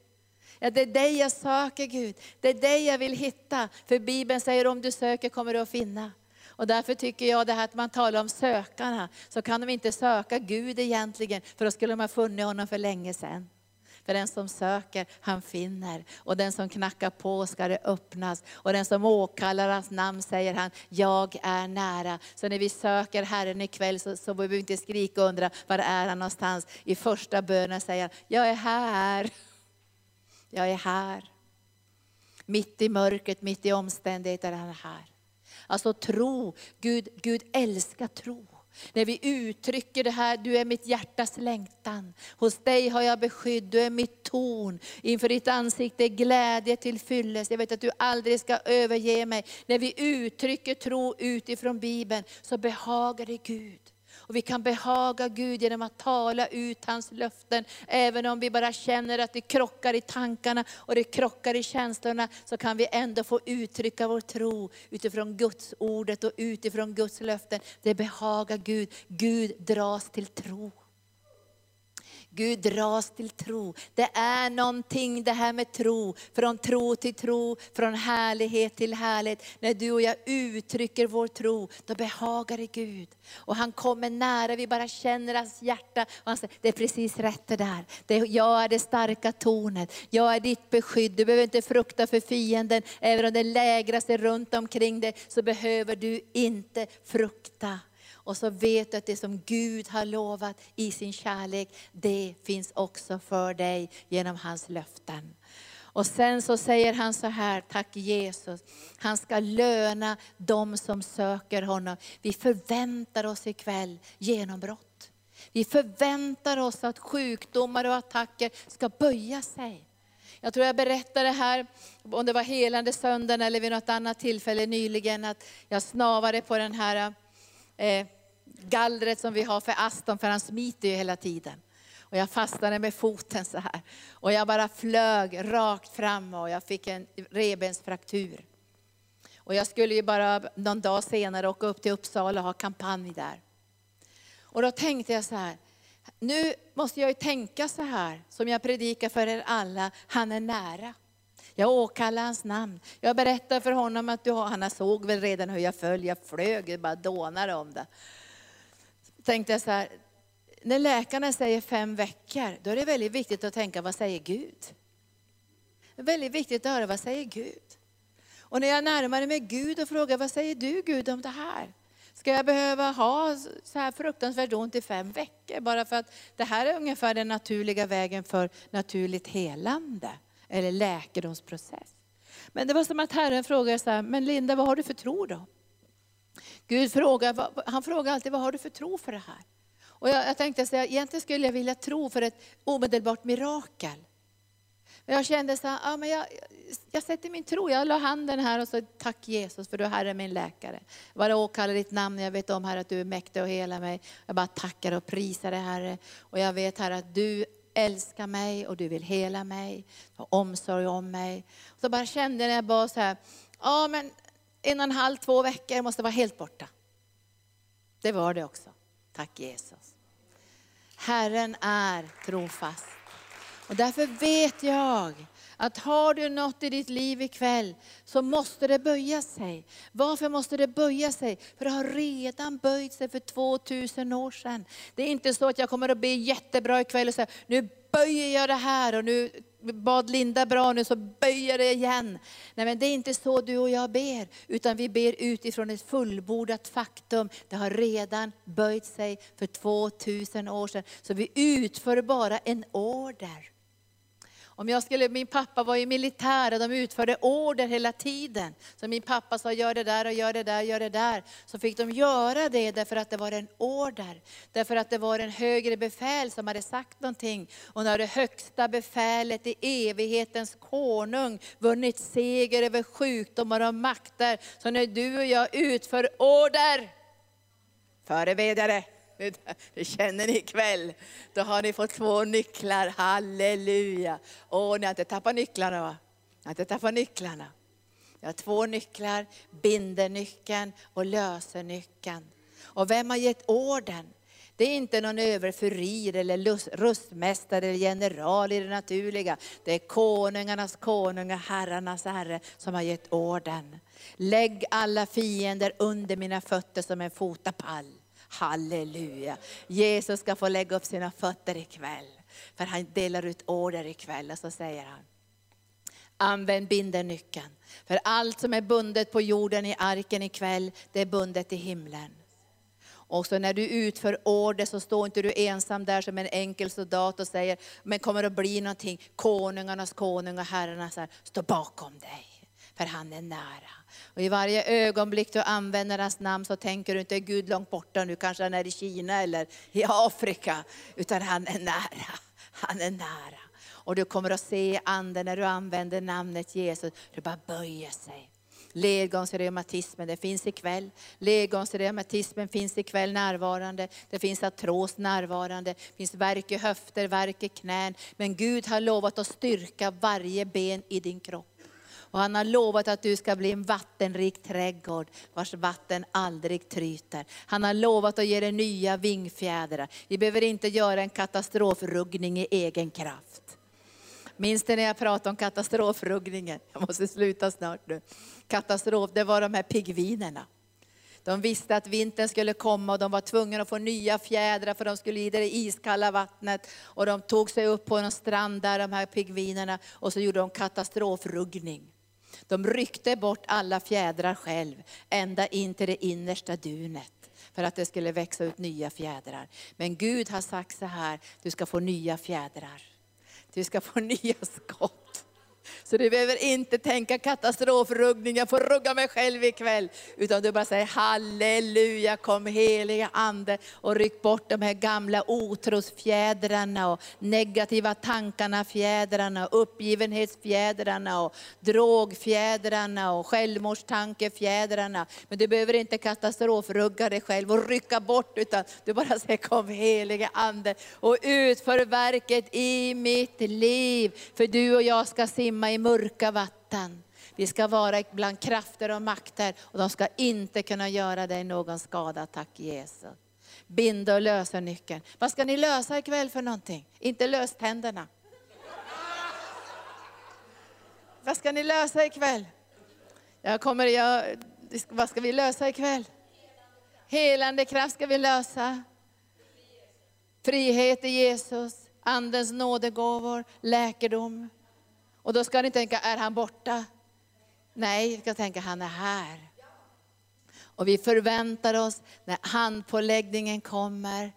Ja, det är dig jag söker Gud. Det är dig jag vill hitta. För Bibeln säger om du söker kommer du att finna. Och därför tycker jag det här att man talar om sökarna, så kan de inte söka Gud egentligen, för då skulle de ha funnit honom för länge sedan. För den som söker, han finner. Och den som knackar på ska det öppnas. Och den som åkallar hans namn säger han, jag är nära. Så när vi söker Herren ikväll så, så behöver vi inte skrika och undra, var är han någonstans? I första bönen säger han, jag är här. Jag är här. Mitt i mörkret, mitt i omständigheter är han här. Alltså tro, Gud, Gud älskar tro. När vi uttrycker det här, du är mitt hjärtas längtan. Hos dig har jag beskydd, du är mitt torn. Inför ditt ansikte är glädje till fyllest. Jag vet att du aldrig ska överge mig. När vi uttrycker tro utifrån Bibeln så behagar det Gud. Och vi kan behaga Gud genom att tala ut hans löften. Även om vi bara känner att det krockar i tankarna och det krockar i känslorna, så kan vi ändå få uttrycka vår tro utifrån Guds ordet och utifrån Guds löften. Det behagar Gud. Gud dras till tro. Gud dras till tro. Det är någonting det här med tro, från tro till tro, från härlighet till härlighet. När du och jag uttrycker vår tro, då behagar det Gud. Och han kommer nära, vi bara känner hans hjärta. Och han säger, det är precis rätt det där. Det, jag är det starka tornet, jag är ditt beskydd. Du behöver inte frukta för fienden, även om det lägrar sig runt omkring dig, så behöver du inte frukta. Och så vet du att det som Gud har lovat i sin kärlek, det finns också för dig genom hans löften. Och sen så säger han så här, tack Jesus, han ska löna dem som söker honom. Vi förväntar oss ikväll genombrott. Vi förväntar oss att sjukdomar och attacker ska böja sig. Jag tror jag berättade här, om det var helande söndagen eller vid något annat tillfälle nyligen, att jag snavade på den här eh, gallret som vi har för Aston, för han smiter ju hela tiden. Och jag fastnade med foten så här. Och jag bara flög rakt fram och jag fick en revbensfraktur. Och jag skulle ju bara någon dag senare åka upp till Uppsala och ha kampanj där. Och då tänkte jag så här, nu måste jag ju tänka så här, som jag predikar för er alla, han är nära. Jag åkallar hans namn. Jag berättar för honom att du har, han såg väl redan hur jag föll, jag flög, jag bara dånade om det tänkte jag så här, när läkarna säger fem veckor, då är det väldigt viktigt att tänka, vad säger Gud? Det är väldigt viktigt att höra, vad säger Gud? Och när jag närmade mig Gud och frågade, vad säger du Gud om det här? Ska jag behöva ha så här fruktansvärt ont i fem veckor? Bara för att det här är ungefär den naturliga vägen för naturligt helande, eller läkedomsprocess. Men det var som att Herren frågade så här, men Linda vad har du för tro då? Gud frågar, han frågar alltid, vad har du för tro för det här? Och jag, jag tänkte säga, egentligen skulle jag vilja tro för ett omedelbart mirakel. Men jag kände så här, ja, men jag, jag sätter min tro, jag la handen här och sa, tack Jesus för du är Herre min läkare. Jag bara åkallar ditt namn, jag vet om Herre att du är mäktig och hela mig. Jag bara tackar och prisar dig Herre. Och jag vet Herre att du älskar mig och du vill hela mig, ha omsorg om mig. Så bara kände jag när jag bara så här, ja men en och en halv, två veckor måste vara helt borta. Det var det också. Tack Jesus. Herren är trofast. Och därför vet jag att har du något i ditt liv ikväll så måste det böja sig. Varför måste det böja sig? För det har redan böjt sig för 2000 år sedan. Det är inte så att jag kommer att be jättebra ikväll och säga, nu böjer jag det här och nu bad Linda bra nu så böjer det igen. Nej men det är inte så du och jag ber, utan vi ber utifrån ett fullbordat faktum. Det har redan böjt sig för 2000 år sedan. Så vi utför bara en order. Om jag skulle, min pappa var ju militär och de utförde order hela tiden. Så min pappa sa gör det där och gör det där, gör det där. Så fick de göra det därför att det var en order. Därför att det var en högre befäl som hade sagt någonting. Och när det högsta befälet i evighetens konung vunnit seger över sjukdomar och makter. Så när du och jag utför order, förebedjare, det känner ni ikväll. Då har ni fått två nycklar, halleluja. Åh, ni har inte tappat nycklarna va? Ni har inte tappat nycklarna. Jag har två nycklar, bindernyckeln och lösenyckeln. Och vem har gett orden? Det är inte någon överfurir eller rustmästare eller general i det naturliga. Det är konungarnas konung och herrarnas herre som har gett orden. Lägg alla fiender under mina fötter som en fotapall. Halleluja. Jesus ska få lägga upp sina fötter ikväll. För han delar ut order ikväll och så säger han, använd bindernyckeln. För allt som är bundet på jorden i arken ikväll, det är bundet i himlen. Och så när du utför order så står inte du ensam där som en enkel soldat och säger, men kommer det bli någonting? Konungarnas konung och herrarnas herre, står bakom dig. För han är nära. Och I varje ögonblick du använder hans namn så tänker du inte, är Gud långt borta nu, kanske han är i Kina eller i Afrika. Utan han är nära, han är nära. Och du kommer att se anden när du använder namnet Jesus, du bara böjer sig. Ledgångsreumatismen, det finns ikväll. Ledgångsreumatismen finns ikväll närvarande. Det finns artros närvarande. Det finns värk i höfter, värk i knän. Men Gud har lovat att styrka varje ben i din kropp. Och han har lovat att du ska bli en vattenrik trädgård vars vatten aldrig tryter. Han har lovat att ge dig nya vingfjädrar. Vi behöver inte göra en katastrofruggning i egen kraft. Minns du när jag pratade om katastrofruggningen? Jag måste sluta snart nu. Katastrof, det var de här pigvinerna. De visste att vintern skulle komma och de var tvungna att få nya fjädrar för de skulle i det iskalla vattnet. Och de tog sig upp på en strand där, de här pigvinerna, och så gjorde de katastrofruggning. De ryckte bort alla fjädrar själv, ända in till det innersta dunet för att det skulle växa ut nya fjädrar. Men Gud har sagt så här, du ska få nya fjädrar. Du ska få nya skott. Så du behöver inte tänka katastrofruggning, jag får rugga mig själv ikväll. Utan du bara säger halleluja, kom heliga Ande och ryck bort de här gamla otrosfjädrarna och negativa tankarna, fjädrarna, uppgivenhetsfjädrarna och drogfjädrarna och självmordstankefjädrarna. Men du behöver inte katastrofrugga dig själv och rycka bort utan du bara säger kom heliga Ande och utför verket i mitt liv. För du och jag ska simma i mörka vatten. Vi ska vara bland krafter och makter och de ska inte kunna göra dig någon skada, tack Jesus. Binda och lösa nyckeln. Vad ska ni lösa ikväll för någonting? Inte löständerna. Vad ska ni lösa ikväll? Jag kommer, jag, vad ska vi lösa ikväll? Helande kraft ska vi lösa. Frihet i Jesus, Andens nådegåvor, läkedom. Och då ska ni tänka, är han borta? Nej, vi ska tänka, han är här. Och vi förväntar oss, när handpåläggningen kommer,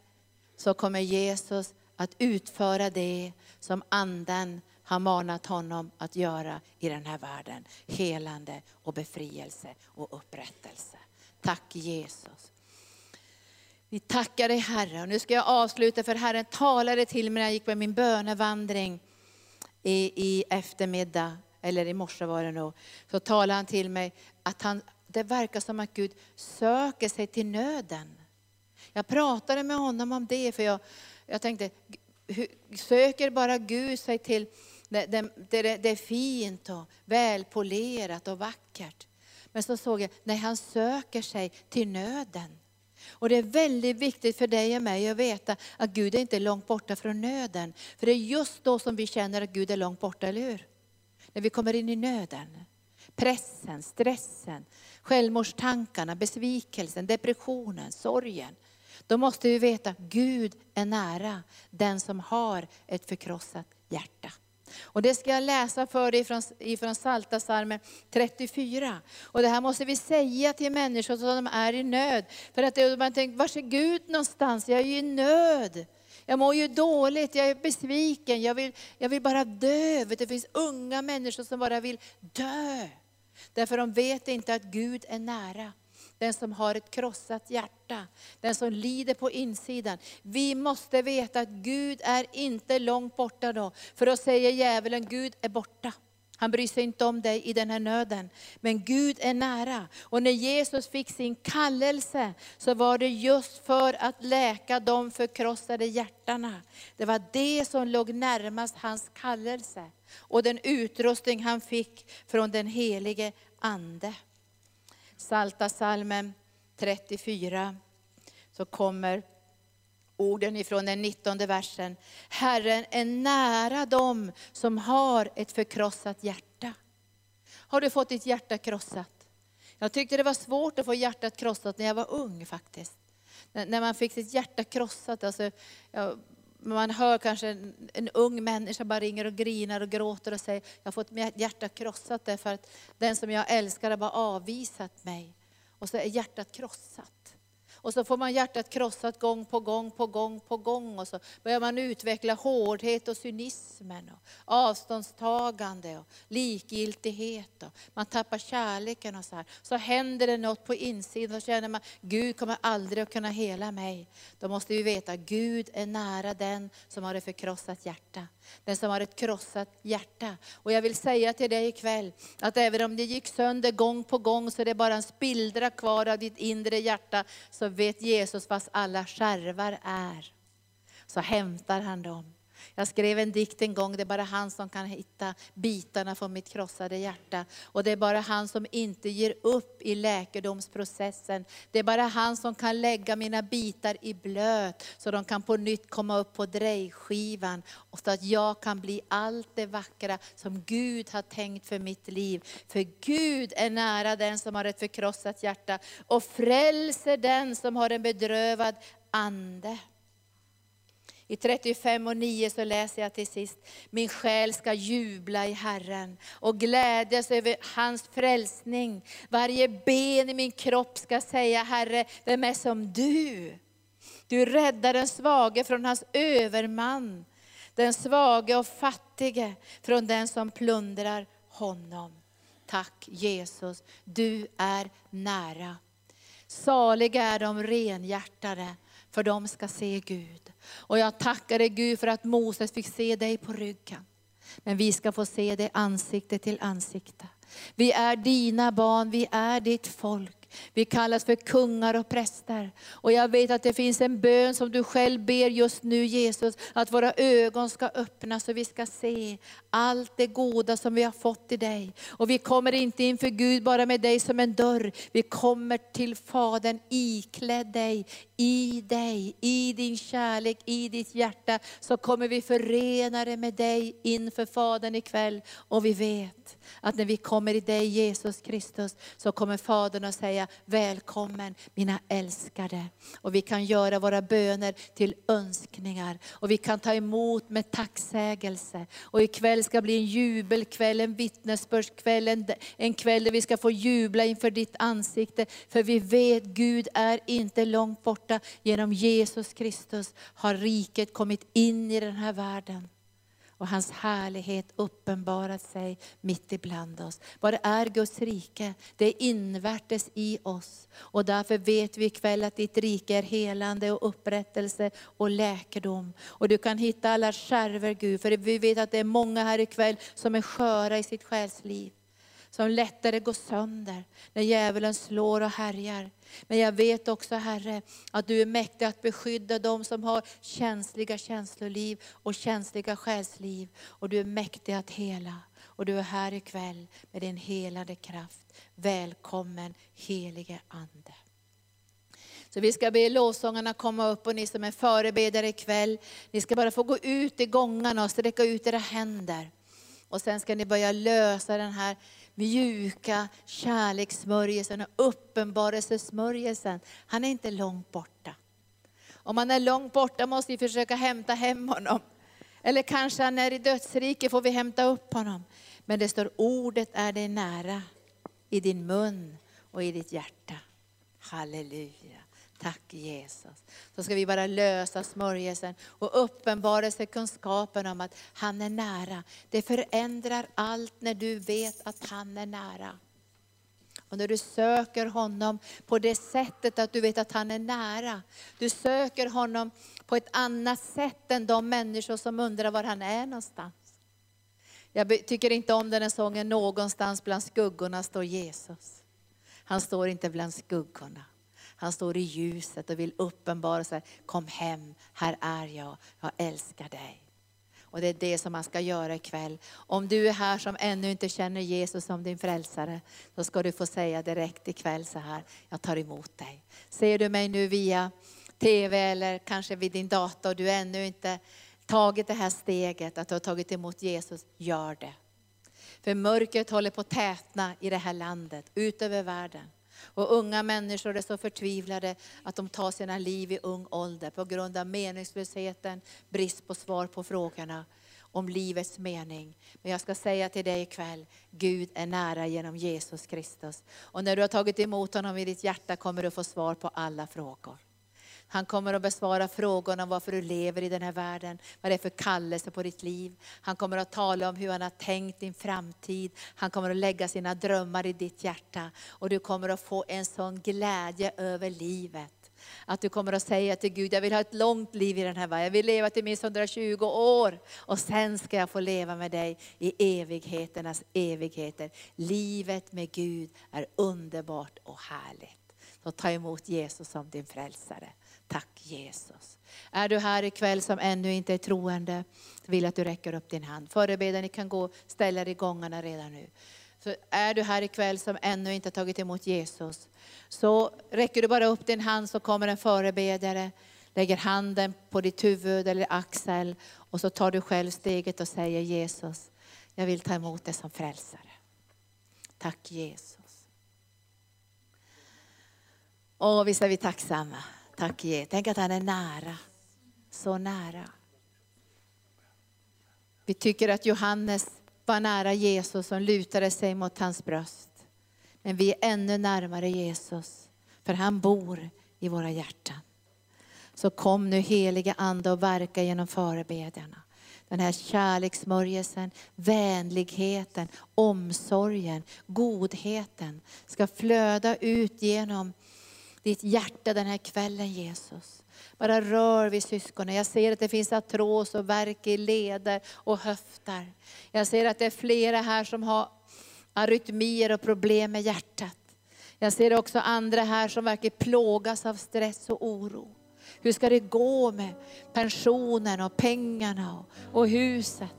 så kommer Jesus att utföra det som anden har manat honom att göra i den här världen. Helande och befrielse och upprättelse. Tack Jesus. Vi tackar dig Herre. Och nu ska jag avsluta för Herren talade till mig när jag gick på min bönevandring i, i eftermiddag, eller i morse var det nog, så talade han till mig att han, det verkar som att Gud söker sig till nöden. Jag pratade med honom om det, för jag, jag tänkte, söker bara Gud sig till det, det, det, det är fint och välpolerat och vackert. Men så såg jag, nej han söker sig till nöden. Och det är väldigt viktigt för dig och mig att veta att Gud är inte långt borta från nöden. För det är just då som vi känner att Gud är långt borta, eller hur? När vi kommer in i nöden. Pressen, stressen, självmordstankarna, besvikelsen, depressionen, sorgen. Då måste vi veta att Gud är nära den som har ett förkrossat hjärta. Och det ska jag läsa för dig ifrån, ifrån Salta salmen 34. Och det här måste vi säga till människor som är i nöd. För att man tänker, var är Gud någonstans? Jag är ju i nöd. Jag mår ju dåligt, jag är besviken, jag vill, jag vill bara dö. Det finns unga människor som bara vill dö. Därför de vet inte att Gud är nära den som har ett krossat hjärta, den som lider på insidan. Vi måste veta att Gud är inte långt borta då. För då säger djävulen, Gud är borta. Han bryr sig inte om dig i den här nöden. Men Gud är nära. Och när Jesus fick sin kallelse så var det just för att läka de förkrossade hjärtana. Det var det som låg närmast hans kallelse. Och den utrustning han fick från den helige Ande. Salta salmen 34 så kommer orden ifrån den 19 versen. Herren är nära dem som har ett förkrossat hjärta. Har du fått ditt hjärta krossat? Jag tyckte det var svårt att få hjärtat krossat när jag var ung faktiskt. När man fick sitt hjärta krossat, alltså, jag man hör kanske en, en, ung människa bara ringer och grinar och gråter och säger, jag har fått mitt hjärta krossat därför att den som jag älskar har bara avvisat mig. Och så är hjärtat krossat. Och så får man hjärtat krossat gång på gång på gång på gång. Och så börjar man utveckla hårdhet och cynismen, och avståndstagande och likgiltighet. Och man tappar kärleken och så här. Så händer det något på insidan och känner man, Gud kommer aldrig att kunna hela mig. Då måste vi veta, Gud är nära den som har ett förkrossat hjärta. Den som har ett krossat hjärta. Och jag vill säga till dig ikväll, att även om det gick sönder gång på gång, så är det bara en spillra kvar av ditt inre hjärta, så vet Jesus var alla skärvar är. Så hämtar han dem. Jag skrev en dikt en gång, det är bara han som kan hitta bitarna från mitt krossade hjärta. Och det är bara han som inte ger upp i läkedomsprocessen. Det är bara han som kan lägga mina bitar i blöt, så de kan på nytt komma upp på drejskivan. Och så att jag kan bli allt det vackra som Gud har tänkt för mitt liv. För Gud är nära den som har ett förkrossat hjärta och frälser den som har en bedrövad ande. I 35 och 9 så läser jag till sist, min själ ska jubla i Herren och glädjas över hans frälsning. Varje ben i min kropp ska säga, Herre, vem är som du? Du räddar den svage från hans överman, den svage och fattige från den som plundrar honom. Tack Jesus, du är nära. Saliga är de renhjärtade, för de ska se Gud. Och jag tackar dig Gud för att Moses fick se dig på ryggen. Men vi ska få se dig ansikte till ansikte. Vi är dina barn, vi är ditt folk. Vi kallas för kungar och präster. Och jag vet att det finns en bön som du själv ber just nu Jesus, att våra ögon ska öppnas så vi ska se allt det goda som vi har fått i dig. Och vi kommer inte inför Gud bara med dig som en dörr, vi kommer till Fadern iklädd dig, i dig, i din kärlek, i ditt hjärta, så kommer vi förenade med dig inför Fadern ikväll. Och vi vet att när vi kommer i dig Jesus Kristus, så kommer Fadern att säga, välkommen mina älskade. Och vi kan göra våra böner till önskningar. Och vi kan ta emot med tacksägelse. Och ikväll ska bli en jubelkväll, en vittnesbördskväll, en, en kväll där vi ska få jubla inför ditt ansikte. För vi vet, Gud är inte långt borta genom Jesus Kristus har riket kommit in i den här världen och hans härlighet uppenbarat sig mitt ibland oss. Vad är Guds rike? Det är invärtes i oss. Och därför vet vi ikväll att ditt rike är helande och upprättelse och läkedom. Och du kan hitta alla skärvor Gud, för vi vet att det är många här ikväll som är sköra i sitt själsliv som lättare går sönder när djävulen slår och härjar. Men jag vet också Herre, att du är mäktig att beskydda dem som har känsliga känsloliv och känsliga själsliv. Och du är mäktig att hela. Och du är här ikväll med din helande kraft. Välkommen helige Ande. Så vi ska be lovsångarna komma upp och ni som är förebedjare ikväll, ni ska bara få gå ut i gångarna och sträcka ut era händer. Och sen ska ni börja lösa den här mjuka kärlekssmörjelsen och uppenbarelsesmörjelsen. Han är inte långt borta. Om han är långt borta måste vi försöka hämta hem honom. Eller kanske han är i dödsriket, får vi hämta upp honom. Men det står ordet är dig nära, i din mun och i ditt hjärta. Halleluja. Tack Jesus. Så ska vi bara lösa smörjelsen och uppenbarelsekunskapen kunskapen om att han är nära. Det förändrar allt när du vet att han är nära. Och när du söker honom på det sättet att du vet att han är nära. Du söker honom på ett annat sätt än de människor som undrar var han är någonstans. Jag tycker inte om den här sången, någonstans bland skuggorna står Jesus. Han står inte bland skuggorna. Han står i ljuset och vill uppenbara sig. Kom hem, här är jag, jag älskar dig. Och det är det som man ska göra ikväll. Om du är här som ännu inte känner Jesus som din frälsare, så ska du få säga direkt ikväll så här, jag tar emot dig. Ser du mig nu via TV eller kanske vid din dator och du ännu inte tagit det här steget, att du har tagit emot Jesus, gör det. För mörkret håller på att tätna i det här landet, ut över världen. Och unga människor är så förtvivlade att de tar sina liv i ung ålder på grund av meningslösheten, brist på svar på frågorna om livets mening. Men jag ska säga till dig ikväll, Gud är nära genom Jesus Kristus. Och när du har tagit emot honom i ditt hjärta kommer du få svar på alla frågor. Han kommer att besvara frågorna om varför du lever i den här världen, vad det är för kallelse på ditt liv. Han kommer att tala om hur han har tänkt din framtid. Han kommer att lägga sina drömmar i ditt hjärta och du kommer att få en sån glädje över livet. Att du kommer att säga till Gud, jag vill ha ett långt liv i den här världen. Jag vill leva till minst 120 år och sen ska jag få leva med dig i evigheternas evigheter. Livet med Gud är underbart och härligt. Så ta emot Jesus som din frälsare. Tack Jesus. Är du här ikväll som ännu inte är troende, vill jag att du räcker upp din hand. Förebedjare, ni kan gå och ställa er i gångarna redan nu. Så är du här ikväll som ännu inte tagit emot Jesus, så räcker du bara upp din hand så kommer en förebedjare, lägger handen på ditt huvud eller axel och så tar du själv steget och säger Jesus, jag vill ta emot dig som frälsare. Tack Jesus. Åh, visst är vi tacksamma. Tack Jesus. Tänk att han är nära. Så nära. Vi tycker att Johannes var nära Jesus som lutade sig mot hans bröst. Men vi är ännu närmare Jesus, för han bor i våra hjärtan. Så kom nu heliga Ande och verka genom förebedjarna. Den här kärleksmörjelsen, vänligheten, omsorgen, godheten ska flöda ut genom ditt hjärta den här kvällen Jesus. Bara rör vid syskonen. Jag ser att det finns artros och värk i leder och höftar. Jag ser att det är flera här som har arytmier och problem med hjärtat. Jag ser också andra här som verkar plågas av stress och oro. Hur ska det gå med pensionen och pengarna och huset?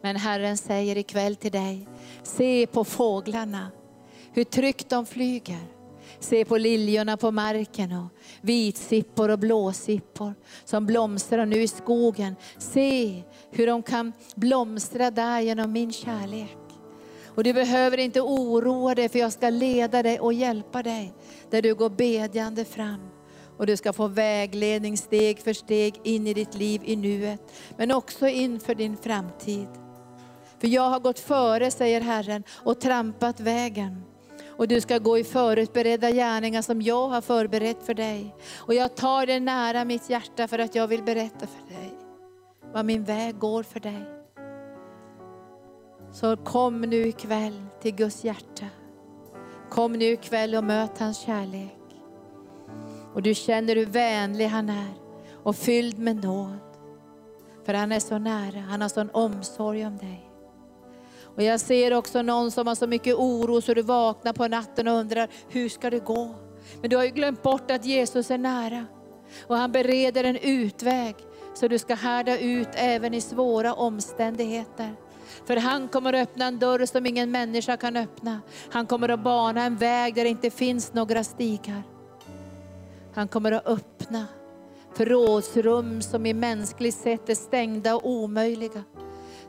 Men Herren säger ikväll till dig, se på fåglarna, hur tryggt de flyger. Se på liljorna på marken och vitsippor och blåsippor som blomstrar nu i skogen. Se hur de kan blomstra där genom min kärlek. Och du behöver inte oroa dig för jag ska leda dig och hjälpa dig där du går bedjande fram. Och du ska få vägledning steg för steg in i ditt liv i nuet, men också inför din framtid. För jag har gått före, säger Herren, och trampat vägen. Och du ska gå i förutberedda gärningar som jag har förberett för dig. Och jag tar dig nära mitt hjärta för att jag vill berätta för dig vad min väg går för dig. Så kom nu ikväll till Guds hjärta. Kom nu ikväll och möt hans kärlek. Och du känner hur vänlig han är och fylld med nåd. För han är så nära, han har sån omsorg om dig. Och jag ser också någon som har så mycket oro så du vaknar på natten och undrar, hur ska det gå? Men du har ju glömt bort att Jesus är nära. Och han bereder en utväg så du ska härda ut även i svåra omständigheter. För han kommer att öppna en dörr som ingen människa kan öppna. Han kommer att bana en väg där det inte finns några stigar. Han kommer att öppna förrådsrum som i mänskligt sätt är stängda och omöjliga.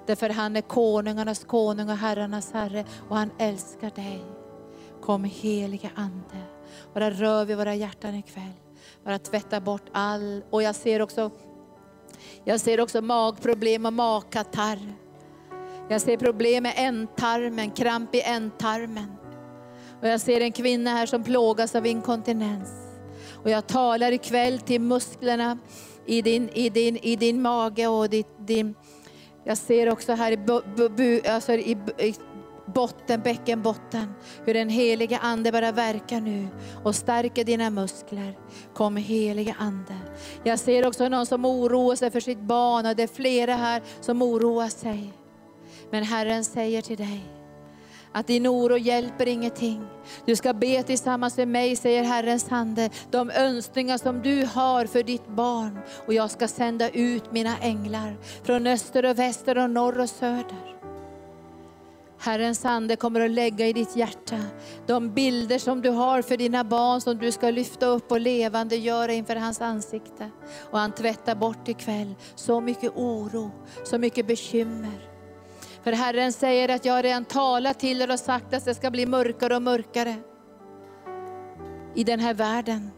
Därför han är konungarnas konung och herrarnas herre och han älskar dig. Kom heliga Ande. Bara rör vid våra hjärtan ikväll. Bara tvätta bort all, och jag ser också, jag ser också magproblem och magkatarr. Jag ser problem med ändtarmen, kramp i ändtarmen. Och jag ser en kvinna här som plågas av inkontinens. Och jag talar ikväll till musklerna i din, i din, i din mage och ditt, din, jag ser också här i, bu, bu, alltså i, i botten, bäckenbotten, hur den heliga Ande bara verkar nu och stärker dina muskler. Kom heliga Ande. Jag ser också någon som oroar sig för sitt barn och det är flera här som oroar sig. Men Herren säger till dig, att din oro hjälper ingenting. Du ska be tillsammans med mig, säger Herrens ande, de önskningar som du har för ditt barn. Och jag ska sända ut mina änglar från öster och väster och norr och söder. Herrens ande kommer att lägga i ditt hjärta de bilder som du har för dina barn som du ska lyfta upp och levande göra inför hans ansikte. Och han tvättar bort ikväll så mycket oro, så mycket bekymmer. För Herren säger att jag redan talat till er och sagt att det ska bli mörkare och mörkare i den här världen.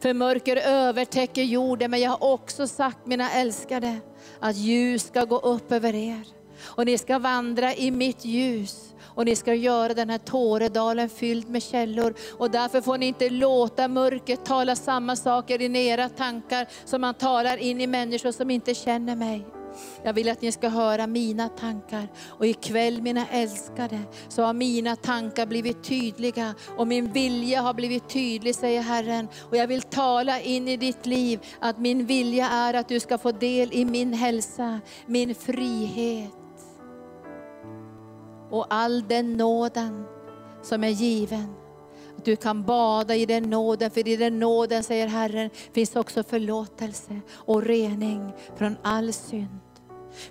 För mörker övertäcker jorden, men jag har också sagt mina älskade att ljus ska gå upp över er. Och ni ska vandra i mitt ljus och ni ska göra den här Tåredalen fylld med källor. Och därför får ni inte låta mörkret tala samma saker in i era tankar som man talar in i människor som inte känner mig. Jag vill att ni ska höra mina tankar. Och ikväll mina älskade, så har mina tankar blivit tydliga och min vilja har blivit tydlig, säger Herren. Och jag vill tala in i ditt liv att min vilja är att du ska få del i min hälsa, min frihet och all den nåden som är given. Att du kan bada i den nåden, för i den nåden, säger Herren, finns också förlåtelse och rening från all synd.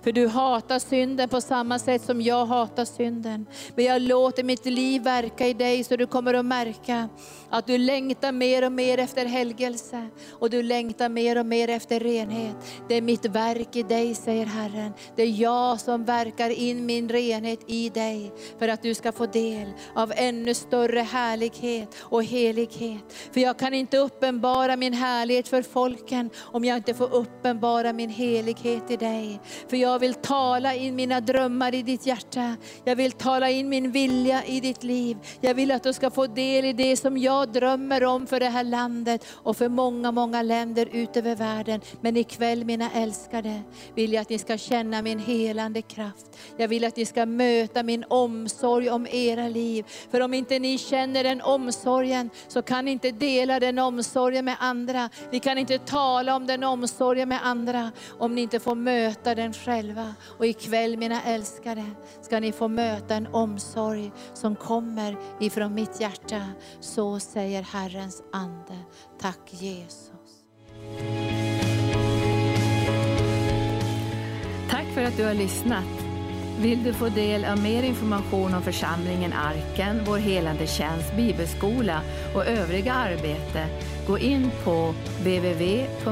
För du hatar synden på samma sätt som jag hatar synden. Men jag låter mitt liv verka i dig så du kommer att märka att du längtar mer och mer efter helgelse. Och du längtar mer och mer efter renhet. Det är mitt verk i dig, säger Herren. Det är jag som verkar in min renhet i dig. För att du ska få del av ännu större härlighet och helighet. För jag kan inte uppenbara min härlighet för folken om jag inte får uppenbara min helighet i dig. För jag vill tala in mina drömmar i ditt hjärta. Jag vill tala in min vilja i ditt liv. Jag vill att du ska få del i det som jag drömmer om för det här landet och för många, många länder ut över världen. Men ikväll mina älskade vill jag att ni ska känna min helande kraft. Jag vill att ni ska möta min omsorg om era liv. För om inte ni känner den omsorgen så kan ni inte dela den omsorgen med andra. Vi kan inte tala om den omsorgen med andra om ni inte får möta den själva. Och ikväll mina älskade ska ni få möta en omsorg som kommer ifrån mitt hjärta. Så säger Herrens ande. Tack Jesus. Tack för att du har lyssnat. Vill du få del av mer information om församlingen Arken, vår helande tjänst, bibelskola och övriga arbete, gå in på www.arken.org.